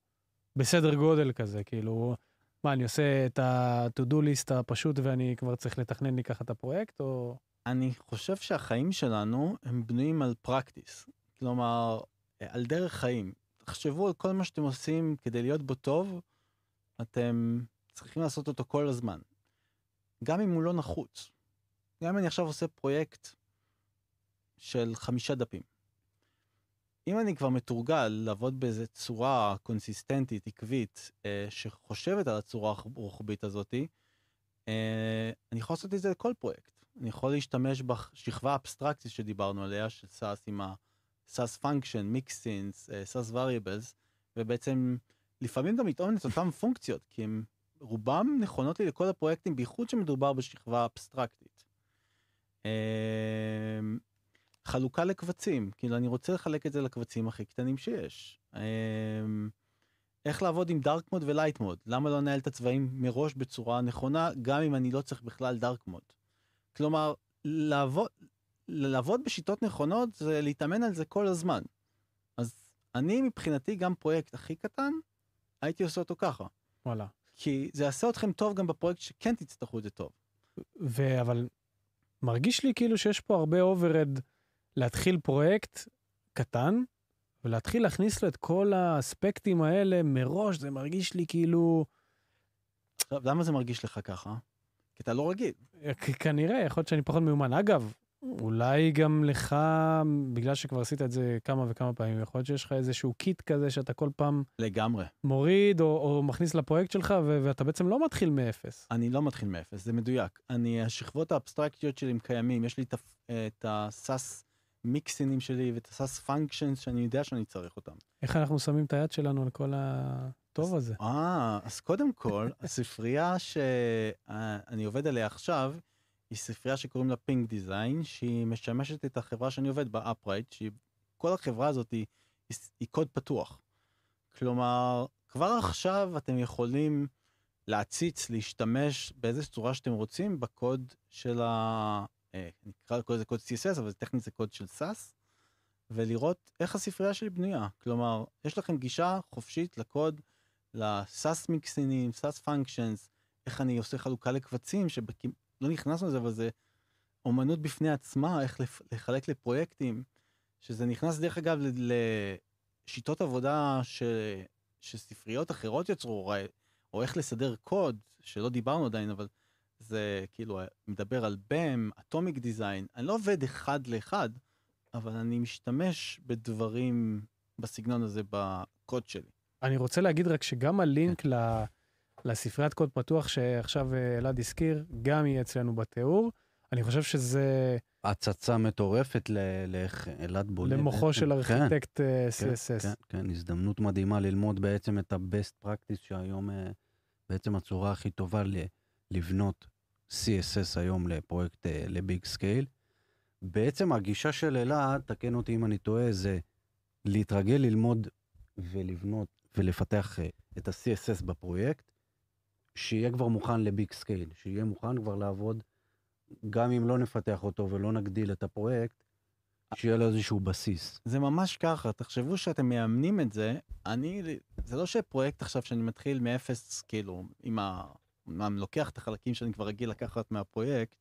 בסדר גודל כזה? כאילו, מה, אני עושה את ה-to-do list הפשוט ואני כבר צריך לתכנן לי ככה את הפרויקט, או... אני חושב שהחיים שלנו הם בנויים על פרקטיס. כלומר, על דרך חיים. תחשבו על כל מה שאתם עושים כדי להיות בו טוב, אתם צריכים לעשות אותו כל הזמן. גם אם הוא לא נחוץ. גם אם אני עכשיו עושה פרויקט של חמישה דפים. אם אני כבר מתורגל לעבוד באיזה צורה קונסיסטנטית, עקבית, אה, שחושבת על הצורה הרוחבית הזאתי, אה, אני יכול לעשות את זה לכל פרויקט. אני יכול להשתמש בשכבה האבסטרקטית שדיברנו עליה, של SAS עם ה-SAS function, mixins, אה, SAS variables, ובעצם לפעמים גם לטעון את אותן פונקציות, כי הם רובם נכונות לי לכל הפרויקטים, בייחוד שמדובר בשכבה אבסטרקטית. חלוקה לקבצים, כאילו אני רוצה לחלק את זה לקבצים הכי קטנים שיש. אה, איך לעבוד עם דארק מוד ולייט מוד, למה לא לנהל את הצבעים מראש בצורה נכונה, גם אם אני לא צריך בכלל דארק מוד. כלומר, לעבוד, לעבוד בשיטות נכונות זה להתאמן על זה כל הזמן. אז אני מבחינתי גם פרויקט הכי קטן, הייתי עושה אותו ככה. וואלה. כי זה יעשה אתכם טוב גם בפרויקט שכן תצטרכו את זה טוב. ו... אבל מרגיש לי כאילו שיש פה הרבה overhead להתחיל פרויקט קטן, ולהתחיל להכניס לו את כל האספקטים האלה מראש, זה מרגיש לי כאילו... למה זה מרגיש לך ככה? כי אתה לא רגיל. כנראה, יכול להיות שאני פחות מיומן. אגב, אולי גם לך, בגלל שכבר עשית את זה כמה וכמה פעמים, יכול להיות שיש לך איזשהו kit כזה שאתה כל פעם לגמרי. מוריד או, או מכניס לפרויקט שלך, ו- ואתה בעצם לא מתחיל מאפס. אני לא מתחיל מאפס, זה מדויק. אני, השכבות האבסטרקטיות שלי הם קיימים, יש לי את ה-Sass mixins שלי ואת ה-Sass functions שאני יודע שאני צריך אותם. איך אנחנו שמים את היד שלנו על כל הטוב הזה? אה, אז קודם כל, הספרייה שאני עובד עליה עכשיו, היא ספרייה שקוראים לה פינק דיזיין, שהיא משמשת את החברה שאני עובד בה, אפרייט, שהיא, כל החברה הזאת היא, היא, היא קוד פתוח. כלומר, כבר עכשיו אתם יכולים להציץ, להשתמש באיזה צורה שאתם רוצים בקוד של ה... אה, נקרא לזה קוד CSS, אבל טכנית זה קוד של SAS, ולראות איך הספרייה שלי בנויה. כלומר, יש לכם גישה חופשית לקוד, ל-SAS מיקסינים, SAS functions, איך אני עושה חלוקה לקבצים, שלא נכנסנו לזה, אבל זה אומנות בפני עצמה, איך לחלק לפרויקטים, שזה נכנס דרך אגב לשיטות עבודה ש... שספריות אחרות יצרו, או איך לסדר קוד, שלא דיברנו עדיין, אבל זה כאילו מדבר על BAM, אטומיק דיזיין, אני לא עובד אחד לאחד, אבל אני משתמש בדברים בסגנון הזה בקוד שלי. אני רוצה להגיד רק שגם הלינק ל... לספריית קוד פתוח שעכשיו אה, אלעד הזכיר, גם יהיה אצלנו בתיאור. אני חושב שזה הצצה מטורפת לאיך אלעד בונה. למוחו בעצם. של כן, ארכיטקט אה, כן, CSS. כן, כן, הזדמנות מדהימה ללמוד בעצם את ה-best practice שהיום אה, בעצם הצורה הכי טובה ל- לבנות CSS היום לפרויקט אה, ל-big scale. בעצם הגישה של אלעד, תקן אותי אם אני טועה, זה להתרגל ללמוד ולבנות ולפתח אה, את ה-CSS בפרויקט, שיהיה כבר מוכן ל-big scale, שיהיה מוכן כבר לעבוד, גם אם לא נפתח אותו ולא נגדיל את הפרויקט, שיהיה לו איזשהו בסיס. זה ממש ככה, תחשבו שאתם מאמנים את זה, אני, זה לא שפרויקט עכשיו שאני מתחיל מאפס, כאילו, עם ה... אמנם לוקח את החלקים שאני כבר רגיל לקחת מהפרויקט,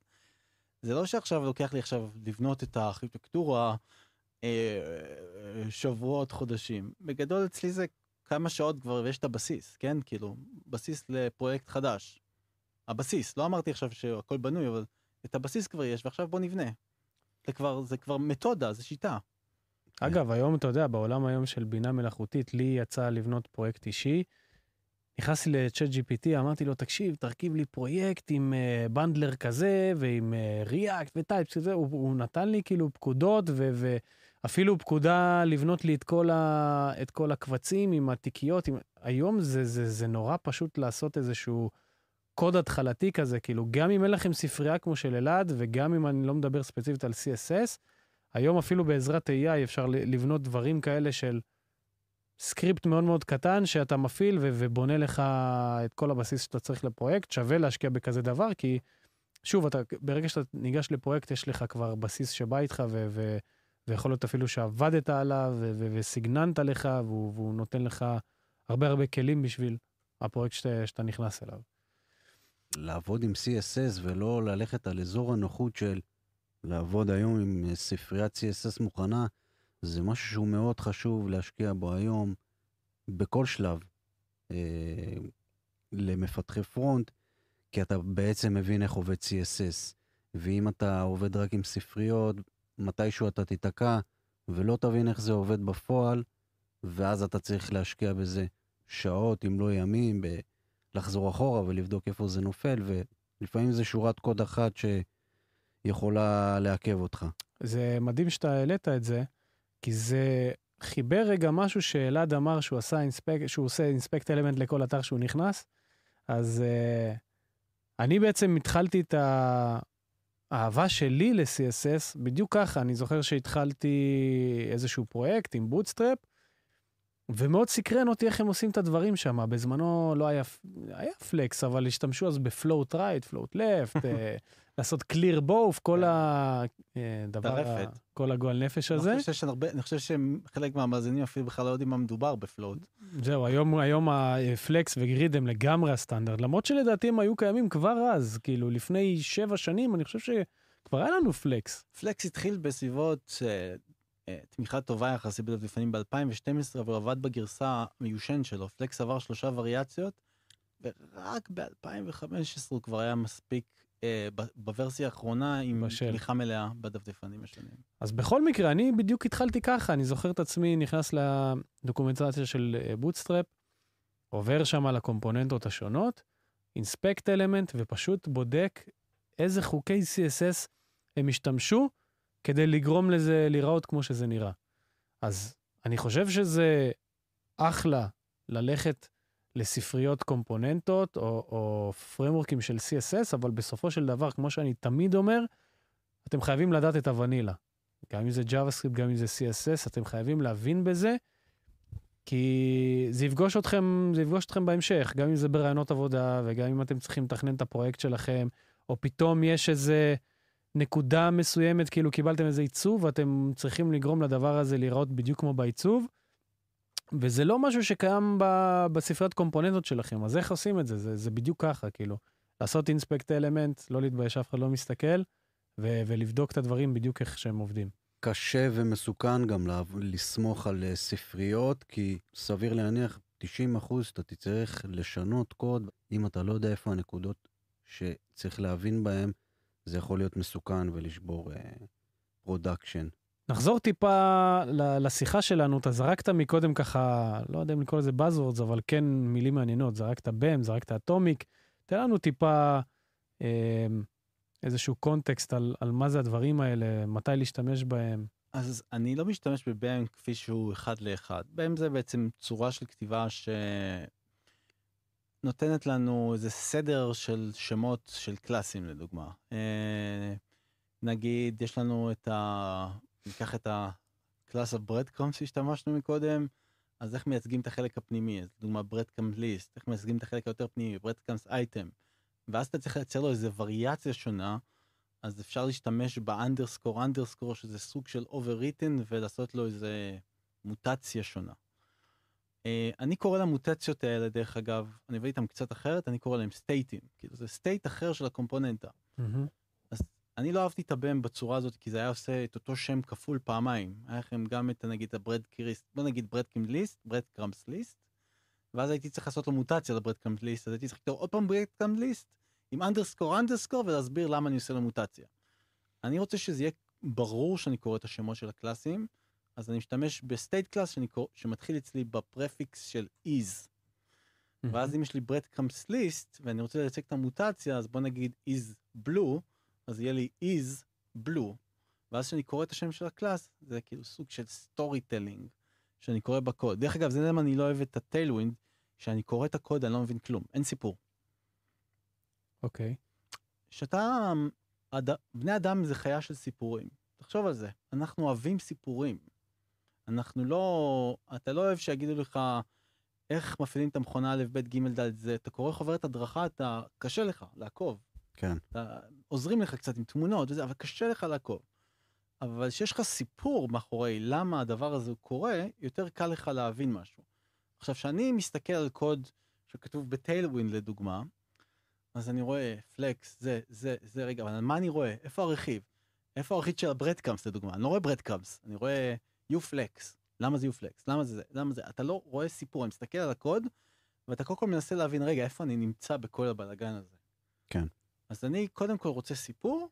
זה לא שעכשיו לוקח לי עכשיו לבנות את הארכיטקטורה אה, שבועות, חודשים. בגדול אצלי זה כמה שעות כבר ויש את הבסיס, כן? כאילו, בסיס לפרויקט חדש. הבסיס, לא אמרתי עכשיו שהכל בנוי, אבל את הבסיס כבר יש, ועכשיו בוא נבנה. זה כבר, זה כבר מתודה, זה שיטה. אגב, היום, אתה יודע, בעולם היום של בינה מלאכותית, לי יצא לבנות פרויקט אישי. נכנסתי לצ'אט GPT, אמרתי לו, תקשיב, תרכיב לי פרויקט עם uh, בנדלר כזה, ועם React uh, ו types כזה, הוא, הוא נתן לי כאילו פקודות, ו, ואפילו פקודה לבנות לי את כל, ה, את כל הקבצים עם התיקיות. עם... היום זה, זה, זה נורא פשוט לעשות איזשהו קוד התחלתי כזה, כאילו, גם אם אין לכם ספרייה כמו של אלעד, וגם אם אני לא מדבר ספציפית על CSS, היום אפילו בעזרת AI אפשר לבנות דברים כאלה של script מאוד מאוד קטן שאתה מפעיל ו- ובונה לך את כל הבסיס שאתה צריך לפרויקט, שווה להשקיע בכזה דבר, כי שוב, אתה, ברגע שאתה ניגש לפרויקט, יש לך כבר בסיס שבא איתך, ו- ו- ויכול להיות אפילו שעבדת עליו ו- ו- וסגננת לך, והוא, והוא נותן לך הרבה הרבה כלים בשביל הפרויקט שאתה, שאתה נכנס אליו. לעבוד עם CSS ולא ללכת על אזור הנוחות של לעבוד היום עם ספריית CSS מוכנה, זה משהו שהוא מאוד חשוב להשקיע בו היום, בכל שלב, אה, למפתחי פרונט, כי אתה בעצם מבין איך עובד CSS. ואם אתה עובד רק עם ספריות, מתישהו אתה תיתקע ולא תבין איך זה עובד בפועל, ואז אתה צריך להשקיע בזה שעות, אם לא ימים, לחזור אחורה ולבדוק איפה זה נופל, ולפעמים זה שורת קוד אחת שיכולה לעכב אותך. זה מדהים שאתה העלית את זה, כי זה חיבר רגע משהו שאלעד אמר שהוא עשה inspect, שהוא עושה inspect element לכל אתר שהוא נכנס, אז uh, אני בעצם התחלתי את האהבה שלי ל-CSS בדיוק ככה, אני זוכר שהתחלתי איזשהו פרויקט עם Bootstrap, ומאוד סקרן אותי איך הם עושים את הדברים שם. בזמנו לא היה, היה flex, אבל השתמשו אז ב float right, float left, לעשות clear both, כל הדבר, אה, כל הגועל נפש הזה. אני חושב שחלק מהמאזינים אפילו בכלל לא יודעים מה מדובר בפלוט. זהו, היום, היום הפלקס וגריד הם לגמרי הסטנדרט, למרות שלדעתי הם היו קיימים כבר אז, כאילו לפני שבע שנים, אני חושב שכבר היה לנו פלקס. פלקס התחיל בסביבות אה, תמיכה טובה יחסית בדפדפנים ב-2012, אבל עבד בגרסה המיושן שלו. פלקס עבר שלושה וריאציות, ורק ב-2015 הוא כבר היה מספיק אה, בוורסיה האחרונה עם בשל. תמיכה מלאה בדפדפנים השונים. אז בכל מקרה, אני בדיוק התחלתי ככה, אני זוכר את עצמי נכנס לדוקומנטציה של Bootstrap, אה, עובר שם על הקומפוננטות השונות, inspect element, ופשוט בודק איזה חוקי CSS הם השתמשו כדי לגרום לזה להיראות כמו שזה נראה. אז אני חושב שזה אחלה ללכת לספריות קומפוננטות או, או פרמורקים של CSS, אבל בסופו של דבר, כמו שאני תמיד אומר, אתם חייבים לדעת את הוונילה. גם אם זה JavaScript, גם אם זה CSS, אתם חייבים להבין בזה, כי זה יפגוש אתכם, זה יפגוש אתכם בהמשך, גם אם זה ברעיונות עבודה, וגם אם אתם צריכים לתכנן את הפרויקט שלכם, או פתאום יש איזה נקודה מסוימת, כאילו קיבלתם איזה עיצוב, ואתם צריכים לגרום לדבר הזה להיראות בדיוק כמו בעיצוב. וזה לא משהו שקיים ב, בספריית קומפוננטות שלכם, אז איך עושים את זה? זה, זה בדיוק ככה, כאילו. לעשות אינספקט אלמנט, לא להתבייש, אף אחד לא מסתכל, ו, ולבדוק את הדברים בדיוק איך שהם עובדים. קשה ומסוכן גם לסמוך על אה, ספריות, כי סביר להניח 90 אחוז אתה תצטרך לשנות קוד, אם אתה לא יודע איפה הנקודות שצריך להבין בהן, זה יכול להיות מסוכן ולשבור production. Uh, נחזור טיפה לשיחה שלנו, אתה זרקת מקודם ככה, לא יודע אם לקרוא לזה Buzzwords, אבל כן מילים מעניינות, זרקת BEM, זרקת atomic, תן לנו טיפה אה, איזשהו קונטקסט על, על מה זה הדברים האלה, מתי להשתמש בהם. אז אני לא משתמש ב-BEM כפי שהוא אחד לאחד. BEM זה בעצם צורה של כתיבה שנותנת לנו איזה סדר של שמות של classים לדוגמה. אה, נגיד יש לנו את ה... ניקח את ה-breadcrumbs שהשתמשנו מקודם, אז איך מייצגים את החלק הפנימי, אז לדוגמה breadcrumbs list, איך מייצגים את החלק היותר פנימי, breadcrumbs item, ואז אתה צריך לייצר לו איזה וריאציה שונה, אז אפשר להשתמש ב underscore underscore שזה סוג של overwritten ולעשות לו איזה מוטציה שונה. Uh, אני קורא למוטציות האלה דרך אגב, אני עובד איתם קצת אחרת, אני קורא להם stateים, כאילו זה state אחר של הקומפוננטה. Mm-hmm. אז אני לא אהבתי את ה BEM בצורה הזאת, כי זה היה עושה את אותו שם כפול פעמיים. היה לכם גם את, נגיד, ה breadcrumbs, בוא נגיד breadcrumbs list, breadcrumbs list, ואז הייתי צריך לעשות לו מוטציה ל breadcrumbs list, אז הייתי צריך לכתוב עוד פעם breadcrumbs list, עם underscore underscore, ולהסביר למה אני עושה לו מוטציה. אני רוצה שזה יהיה ברור שאני קורא את השמות של ה classים, אז אני משתמש ב state class שמתחיל אצלי ב prefix של is. ואז אם יש לי breadcrumbs list, ואני רוצה לייצג את המוטציה, אז בוא נגיד is blue, אז יהיה לי is blue, ואז כשאני קורא את השם של ה class, זה כאילו סוג של storytelling שאני קורא בקוד. דרך אגב, זה למה אני לא אוהב את ה Tailwind, כשאני קורא את הקוד אני לא מבין כלום, אין סיפור. אוקיי. Okay. שאתה, אד... בני אדם זה חיה של סיפורים. תחשוב על זה, אנחנו אוהבים סיפורים. אנחנו לא, אתה לא אוהב שיגידו לך איך מפעילים את המכונה א', ב', ג', ד', זה, אתה קורא חוברת הדרכה, אתה, קשה לך לעקוב. כן. אתה, עוזרים לך קצת עם תמונות וזה, אבל קשה לך לעקוב. אבל כשיש לך סיפור מאחורי למה הדבר הזה קורה, יותר קל לך להבין משהו. עכשיו, כשאני מסתכל על קוד שכתוב בטיילווין לדוגמה, אז אני רואה פלקס, זה, זה, זה, רגע, אבל מה אני רואה? איפה הרכיב? איפה הרכיב של הברדקאמס לדוגמה? אני לא רואה ברדקאמס, אני רואה יו-פלקס. למה זה יו-פלקס? למה זה זה? למה זה? אתה לא רואה סיפור, אני מסתכל על הקוד, ואתה קודם כל מנסה להבין, רגע, איפה אני נמצא בכל הבלאגן הזה? כן. אז אני קודם כל רוצה סיפור,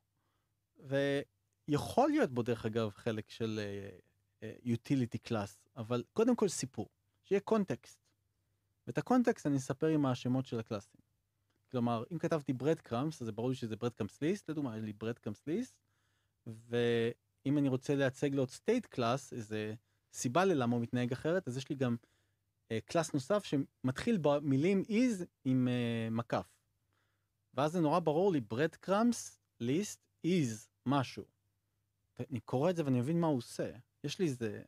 ויכול להיות בו דרך אגב חלק של utility uh, class, אבל קודם כל סיפור, שיהיה קונטקסט. ואת הקונטקסט אני אספר עם השמות של ה classים. כלומר, אם כתבתי breadcrumbs, אז זה ברור שזה breadcrumbs list, לדוגמה, יש לי breadcrumbs list, ואם אני רוצה לייצג לו את state class, איזה סיבה ללמה הוא מתנהג אחרת, אז יש לי גם קלאס uh, נוסף שמתחיל במילים is עם uh, מקף. ואז זה נורא ברור לי, ברד קראמס ליסט is משהו. אני קורא את זה ואני מבין מה הוא עושה. יש לי איזה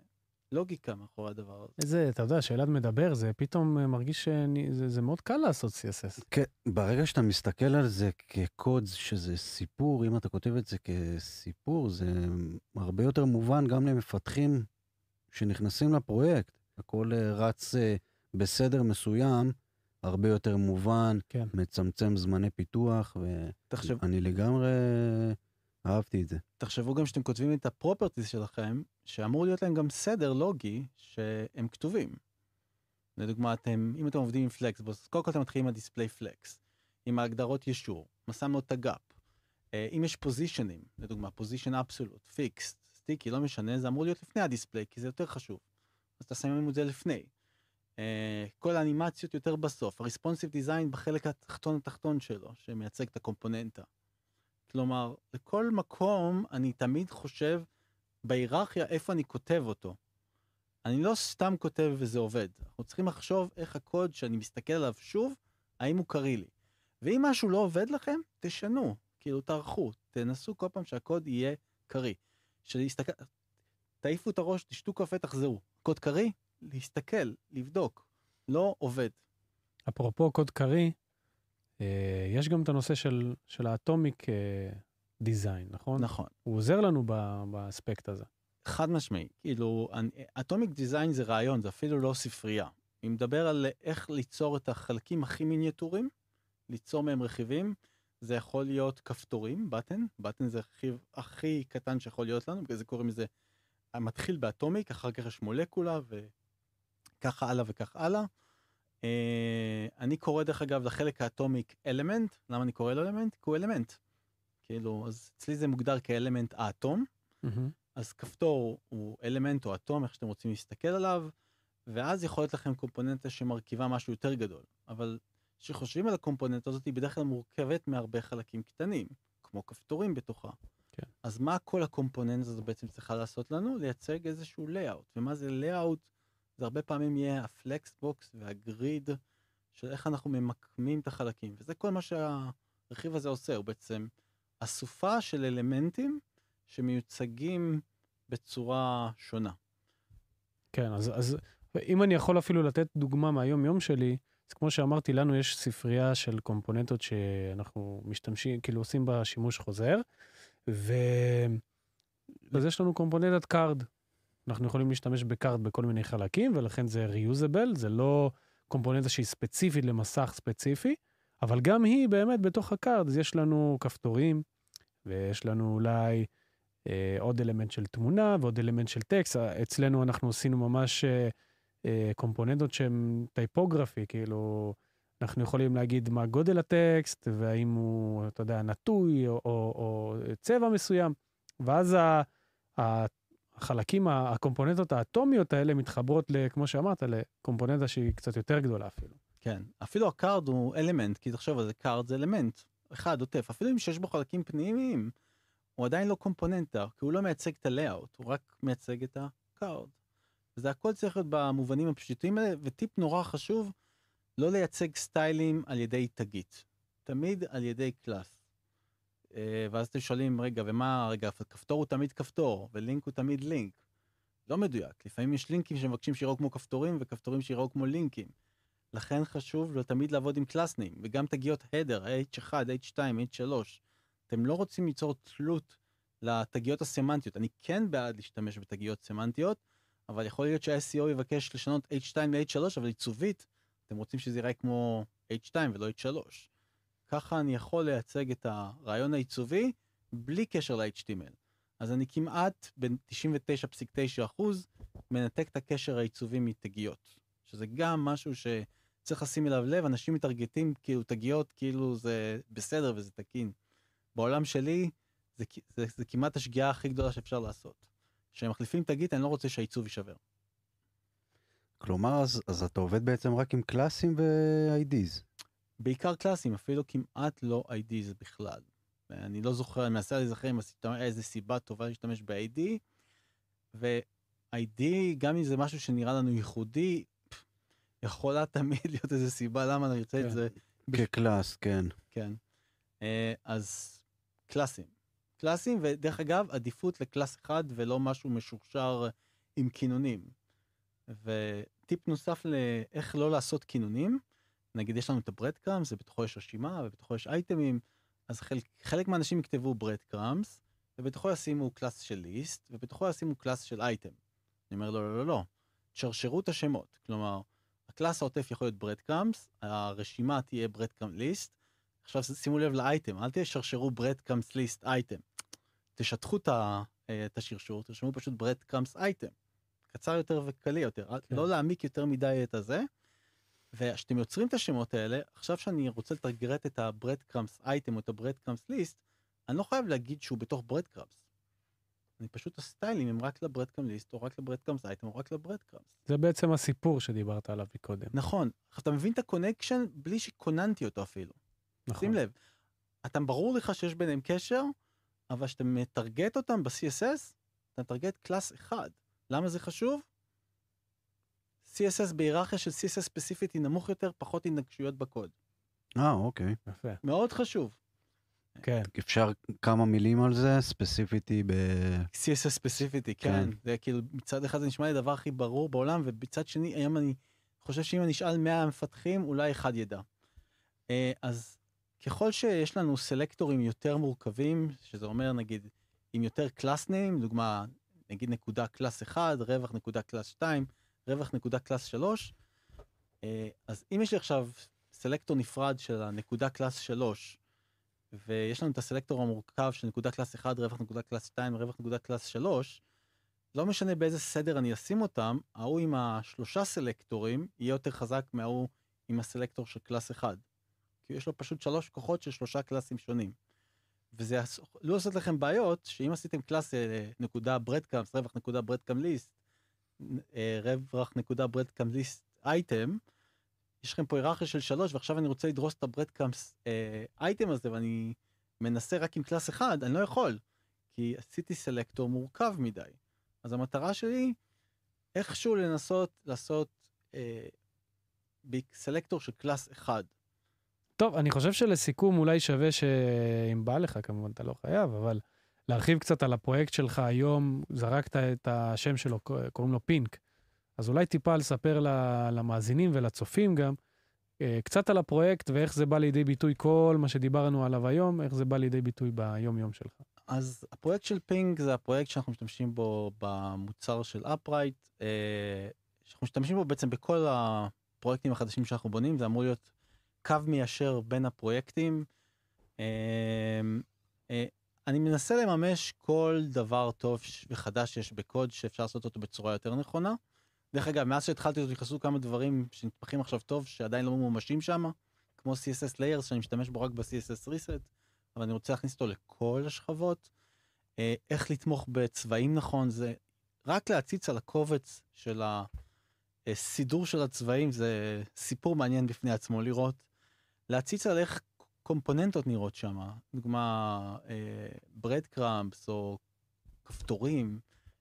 לוגיקה מאחורי הדבר הזה. איזה, אתה יודע, שאלעד מדבר, זה פתאום מרגיש שזה זה מאוד קל לעשות CSS. כן, ברגע שאתה מסתכל על זה כקוד, שזה סיפור, אם אתה כותב את זה כסיפור, זה הרבה יותר מובן גם למפתחים שנכנסים לפרויקט. הכל רץ בסדר מסוים, הרבה יותר מובן, כן. מצמצם זמני פיתוח, תחשב... ואני לגמרי אהבתי את זה. תחשבו גם שאתם כותבים את הפרופרטיז שלכם, שאמור להיות להם גם סדר לוגי שהם כתובים. לדוגמה, אתם, אם אתם עובדים עם פלקסבוס, קודם כל אתם מתחילים עם הדיספליי פלקס, עם ההגדרות ישור, מסמנו את הגאפ. אם יש positionים, לדוגמה, position absolute, fixed, sticky, לא משנה, זה אמור להיות לפני ה display, כי זה יותר חשוב. אז אתה שמים את זה לפני. Uh, כל האנימציות יותר בסוף, ה responsive design בחלק התחתון התחתון שלו, שמייצג את הקומפוננטה. כלומר, לכל מקום אני תמיד חושב בהיררכיה איפה אני כותב אותו. אני לא סתם כותב וזה עובד. אנחנו צריכים לחשוב איך הקוד שאני מסתכל עליו שוב, האם הוא קריא לי. ואם משהו לא עובד לכם, תשנו, כאילו תערכו, תנסו כל פעם שהקוד יהיה קריא. שלהסתכל, תעיפו את הראש, תשתו קפה, תחזרו. קוד קריא, להסתכל, לבדוק, לא עובד. אפרופו קוד קריא, יש גם את הנושא של, של האטומיק דיזיין, נכון? נכון. הוא עוזר לנו באספקט הזה. חד משמעי, כאילו, אטומיק דיזיין זה רעיון, זה אפילו לא ספרייה. אם מדבר על איך ליצור את החלקים הכי מיניאטורים, ליצור מהם רכיבים, זה יכול להיות כפתורים, בטן, בטן זה הרכיב הכי קטן שיכול להיות לנו, בגלל זה קוראים לזה, מתחיל באטומיק, אחר כך יש מולקולה וככה הלאה וכך הלאה. אני קורא דרך אגב לחלק האטומיק אלמנט, למה אני קורא לו אלמנט? כי הוא אלמנט. כאילו, אז אצלי זה מוגדר כאלמנט האטום, Mm-hmm. אז כפתור הוא אלמנט או אטום, איך שאתם רוצים להסתכל עליו, ואז יכול להיות לכם קומפוננטה שמרכיבה משהו יותר גדול. אבל כשחושבים על הקומפוננטה הזאת, היא בדרך כלל מורכבת מהרבה חלקים קטנים, כמו כפתורים בתוכה. כן. אז מה כל הקומפוננטה הזאת בעצם צריכה לעשות לנו? לייצג איזשהו layout. ומה זה layout? זה הרבה פעמים יהיה ה flexbox וה grid של איך אנחנו ממקמים את החלקים. וזה כל מה שהרכיב הזה עושה, הוא בעצם אסופה של אלמנטים שמיוצגים בצורה שונה. כן, אז, אז אם אני יכול אפילו לתת דוגמה מהיום-יום שלי, אז כמו שאמרתי, לנו יש ספרייה של קומפוננטות שאנחנו משתמשים, כאילו עושים בה שימוש חוזר, ו... אז יש לנו קומפוננטת card. אנחנו יכולים להשתמש ב card בכל מיני חלקים, ולכן זה reusable, זה לא קומפוננטה שהיא ספציפית למסך ספציפי, אבל גם היא באמת בתוך ה card, אז יש לנו כפתורים, ויש לנו אולי אה, עוד אלמנט של תמונה ועוד אלמנט של טקסט. אצלנו אנחנו עשינו ממש אה, אה, קומפוננטות שהן typography, כאילו, אנחנו יכולים להגיד מה גודל הטקסט, והאם הוא, אתה יודע, נטוי או, או, או צבע מסוים, ואז ה, החלקים, הקומפוננטות האטומיות האלה מתחברות, כמו שאמרת, לקומפוננטה שהיא קצת יותר גדולה אפילו. כן, אפילו ה card הוא אלמנט, כי תחשוב על זה, card זה אלמנט, אחד עוטף, אפילו אם שיש בו חלקים פנימיים, הוא עדיין לא קומפוננטה, כי הוא לא מייצג את ה layout, הוא רק מייצג את ה card. וזה הכל צריך להיות במובנים הפשוטים האלה, וטיפ נורא חשוב, לא לייצג סטיילים על ידי תגית, תמיד על ידי class. אה, ואז אתם שואלים, רגע, ומה, רגע, כפתור הוא תמיד כפתור, ולינק הוא תמיד לינק. לא מדויק, לפעמים יש לינקים שמבקשים שיראו כמו כפתורים, וכפתורים שיראו כמו לינקים. לכן חשוב לו תמיד לעבוד עם קלאסנים, וגם תגיות הדר, h1, h2, h3. אתם לא רוצים ליצור תלות לתגיות הסמנטיות. אני כן בעד להשתמש בתגיות סמנטיות, אבל יכול להיות שה-SEO יבקש לשנות h2 ל-h3, אבל עיצובית, אתם רוצים שזה ייראה כמו h2 ולא h3. ככה אני יכול לייצג את הרעיון העיצובי בלי קשר ל-HTML. אז אני כמעט בין 99.9% מנתק את הקשר העיצובי מתגיות, שזה גם משהו שצריך לשים אליו לב, אנשים מטרגטים כאילו תגיות כאילו זה בסדר וזה תקין. בעולם שלי זה, זה, זה, זה כמעט השגיאה הכי גדולה שאפשר לעשות. כשהם מחליפים תגית אני לא רוצה שהעיצוב יישבר. כלומר, אז, אז אתה עובד בעצם רק עם קלאסים ו-IDs. בעיקר קלאסים, אפילו כמעט לא IDs בכלל. אני לא זוכר, אני מנסה להיזכר אם איזה סיבה טובה להשתמש ב-ID, ו-ID, גם אם זה משהו שנראה לנו ייחודי, יכולה תמיד להיות איזה סיבה למה אני רוצה כן. את זה. כ class, כן. כן. אה, אז קלאסים. קלאסים, ודרך אגב, עדיפות ל class אחד ולא משהו משורשר עם קינונים. וטיפ נוסף לאיך לא לעשות קינונים, נגיד יש לנו את ה breadcrumbs, ובתוכו יש רשימה, ובתוכו יש אייטמים, אז חלק, חלק מהאנשים יכתבו breadcrumbs, ובתוכו ישימו class של list, ובתוכו ישימו class של אייטם. אני אומר לא, לא, לא, לא, תשרשרו את השמות. כלומר, ה class העוטף יכול להיות breadcrumbs, הרשימה תהיה breadcrumbs list, עכשיו שימו לב לאייטם, אל תשרשרו breadcrumbs list item. תשטחו אה, את השרשור, תרשמו פשוט breadcrumbs item. קצר יותר וקלי יותר, כן. לא להעמיק יותר מדי את הזה. וכשאתם יוצרים את השמות האלה, עכשיו שאני רוצה לטרגט את crumbs item או את crumbs list, אני לא חייב להגיד שהוא בתוך breadcrumbs. אני פשוט הסטיילים הם רק ל breadcrumbs list או רק ל breadcrumbs item או רק ל breadcrumbs. זה בעצם הסיפור שדיברת עליו מקודם. נכון, אתה מבין את ה connection בלי שקיננתי אותו אפילו. נכון. שים לב, אתה ברור לך שיש ביניהם קשר, אבל כשאתה מטרגט אותם ב-CSS, אתה מטרגט class אחד. למה זה חשוב? CSS בהיררכיה של CSS ספציפית היא נמוך יותר, פחות התנגשויות בקוד. אה, אוקיי. יפה. מאוד חשוב. כן. אפשר כמה מילים על זה? ספציפיטי ב... CSS ספציפיטי, כן. כן. זה כאילו, מצד אחד זה נשמע לי הדבר הכי ברור בעולם, ובצד שני, היום אני חושב שאם אני אשאל 100 מפתחים, אולי אחד ידע. אה, אז ככל שיש לנו סלקטורים יותר מורכבים, שזה אומר נגיד עם יותר קלאסים, דוגמה, נגיד נקודה class 1, רווח נקודה class 2, רווח נקודה class 3. אה, אז אם יש לי עכשיו selector נפרד של הנקודה class 3, ויש לנו את ה selector המורכב של נקודה class 1, רווח נקודה class 2, רווח נקודה class 3, לא משנה באיזה סדר אני אשים אותם, ההוא עם השלושה סלקטורים יהיה יותר חזק מההוא עם ה selector של class 1. כי יש לו פשוט שלוש כוחות של שלושה קלאסים שונים. וזה לא עושה לכם בעיות שאם עשיתם class אה, נקודה breadcrumbs, רווח נקודה breadcrumb list, רווח נקודה breadcrumb list item, יש לכם פה היררכיה של שלוש ועכשיו אני רוצה לדרוס את ה breadcrumbs item הזה ואני מנסה רק עם class אחד, אני לא יכול, כי עשיתי selector מורכב מדי. אז המטרה שלי איכשהו לנסות לעשות אה, selector של class אחד. טוב, אני חושב שלסיכום אולי שווה שאם בא לך, כמובן אתה לא חייב, אבל להרחיב קצת על הפרויקט שלך היום, זרקת את השם שלו, קוראים לו פינק. אז אולי טיפה לספר למאזינים ולצופים גם, אה, קצת על הפרויקט ואיך זה בא לידי ביטוי, כל מה שדיברנו עליו היום, איך זה בא לידי ביטוי ביום-יום שלך. אז הפרויקט של פינק זה הפרויקט שאנחנו משתמשים בו במוצר של אפרייט, אה, שאנחנו משתמשים בו בעצם בכל הפרויקטים החדשים שאנחנו בונים, זה אמור להיות קו מיישר בין הפרויקטים. אה, אני מנסה לממש כל דבר טוב וחדש שיש בקוד שאפשר לעשות אותו בצורה יותר נכונה. דרך אגב, מאז שהתחלתי אותו נכנסו כמה דברים שנתפחים עכשיו טוב שעדיין לא ממומשים שם, כמו CSS Layers שאני משתמש בו רק ב-CSS Reset, אבל אני רוצה להכניס אותו לכל השכבות. אה, איך לתמוך בצבעים נכון, זה רק להציץ על הקובץ של הסידור של הצבעים, זה סיפור מעניין בפני עצמו לראות. להציץ על איך קומפוננטות נראות שם, דוגמה ברד קראמפס או כפתורים,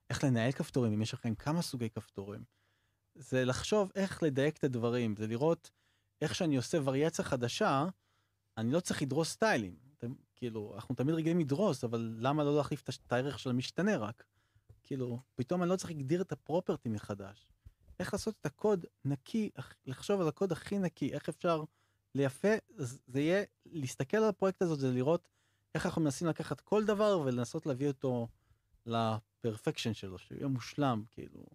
איך לנהל כפתורים, אם יש לכם כמה סוגי כפתורים. זה לחשוב איך לדייק את הדברים, זה לראות איך שאני עושה וריאציה חדשה, אני לא צריך לדרוס סטיילים. אתם, כאילו, אנחנו תמיד רגילים לדרוס, אבל למה לא להחליף את הערך של המשתנה רק? כאילו, פתאום אני לא צריך להגדיר את הפרופרטי מחדש. איך לעשות את הקוד נקי, לחשוב על הקוד הכי נקי, איך אפשר ליפה, זה יהיה, להסתכל על הפרויקט הזה, זה לראות איך אנחנו מנסים לקחת כל דבר ולנסות להביא אותו לפרפקשן שלו, שיהיה מושלם, כאילו.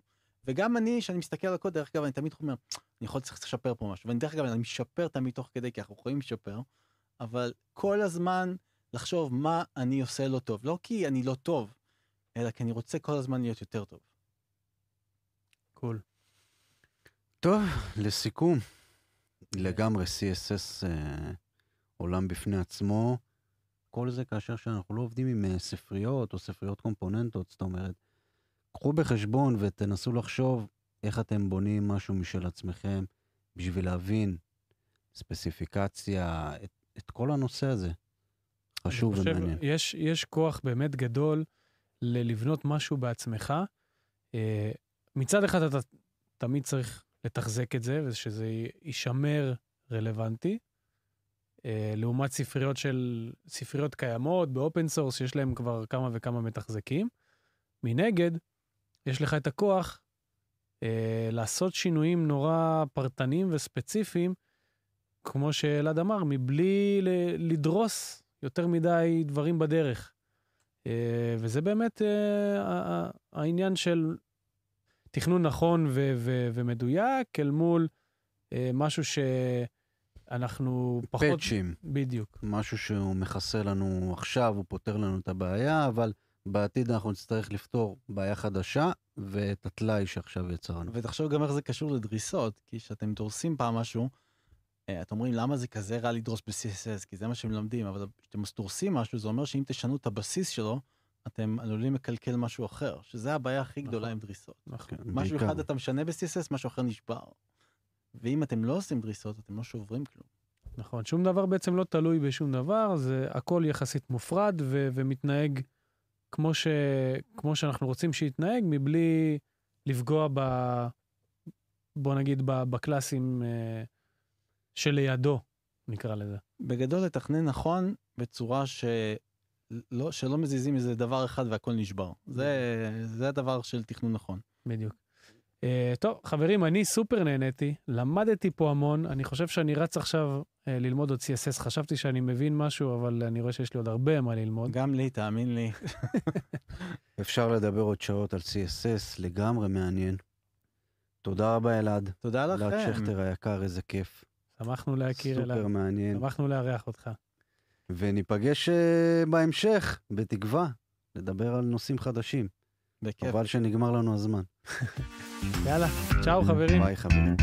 וגם אני, כשאני מסתכל על הקוד, דרך אגב, אני תמיד אומר, אני יכול צריך לשפר פה משהו, ואני דרך אגב, אני משפר תמיד תוך כדי, כי אנחנו יכולים לשפר, אבל כל הזמן לחשוב מה אני עושה לא טוב, לא כי אני לא טוב, אלא כי אני רוצה כל הזמן להיות יותר טוב. קול. טוב, לסיכום, לגמרי CSS אה, עולם בפני עצמו. כל זה כאשר שאנחנו לא עובדים עם אה, ספריות או ספריות קומפוננטות, זאת אומרת, קחו בחשבון ותנסו לחשוב איך אתם בונים משהו משל עצמכם בשביל להבין ספציפיקציה, את, את כל הנושא הזה. חשוב חושב, ומעניין. יש, יש כוח באמת גדול ללבנות משהו בעצמך. אה, מצד אחד אתה תמיד צריך לתחזק את זה, ושזה יישמר רלוונטי. אה, לעומת ספריות של, ספריות קיימות ב open source, שיש להם כבר כמה וכמה מתחזקים. מנגד, יש לך את הכוח אה, לעשות שינויים נורא פרטניים וספציפיים, כמו שאלעד אמר, מבלי ל- לדרוס יותר מדי דברים בדרך. אה, וזה באמת אה, העניין של תכנון נכון ו- ו- ומדויק, אל מול אה, משהו שאנחנו פחות... פאצ'ים, בדיוק. משהו שהוא מכסה לנו עכשיו, הוא פותר לנו את הבעיה, אבל בעתיד אנחנו נצטרך לפתור בעיה חדשה ואת הטלאי שעכשיו יצרנו. ותחשוב גם איך זה קשור לדריסות, כי כשאתם דורסים פעם משהו, אה, אתם אומרים למה זה כזה רע לדרוס ב-CSS, כי זה מה שהם לומדים, אבל כשאתם דורסים משהו, זה אומר שאם תשנו את הבסיס שלו, אתם עלולים לקלקל משהו אחר, שזה הבעיה הכי גדולה נכון. עם דריסות. נכון. משהו בעיקר. אחד אתה משנה ב-CSS, משהו אחר נשבר. ואם אתם לא עושים דריסות, אתם לא שוברים כלום. נכון, שום דבר בעצם לא תלוי בשום דבר, זה הכל יחסית מופרד ו- ומתנהג כמו, ש- כמו שאנחנו רוצים שיתנהג, מבלי לפגוע ב... בוא נגיד ב- בקלאסים אה, שלידו, נקרא לזה. בגדול לתכנן נכון בצורה ש... לא, שלא מזיזים איזה דבר אחד והכל נשבר. זה, זה הדבר של תכנון נכון. בדיוק. Uh, טוב, חברים, אני סופר נהניתי, למדתי פה המון, אני חושב שאני רץ עכשיו uh, ללמוד עוד CSS, חשבתי שאני מבין משהו, אבל אני רואה שיש לי עוד הרבה מה ללמוד. גם לי, תאמין לי. אפשר לדבר עוד שעות על CSS, לגמרי מעניין. תודה רבה אלעד. תודה אלעד לכם. שכטר היקר, איזה כיף. שמחנו להכיר אליו, סופר מעניין. שמחנו לארח אותך. וניפגש אה, בהמשך, בתקווה, לדבר על נושאים חדשים. בכיף. חבל שנגמר לנו הזמן. יאללה, צ'או חברים. ביי חברים.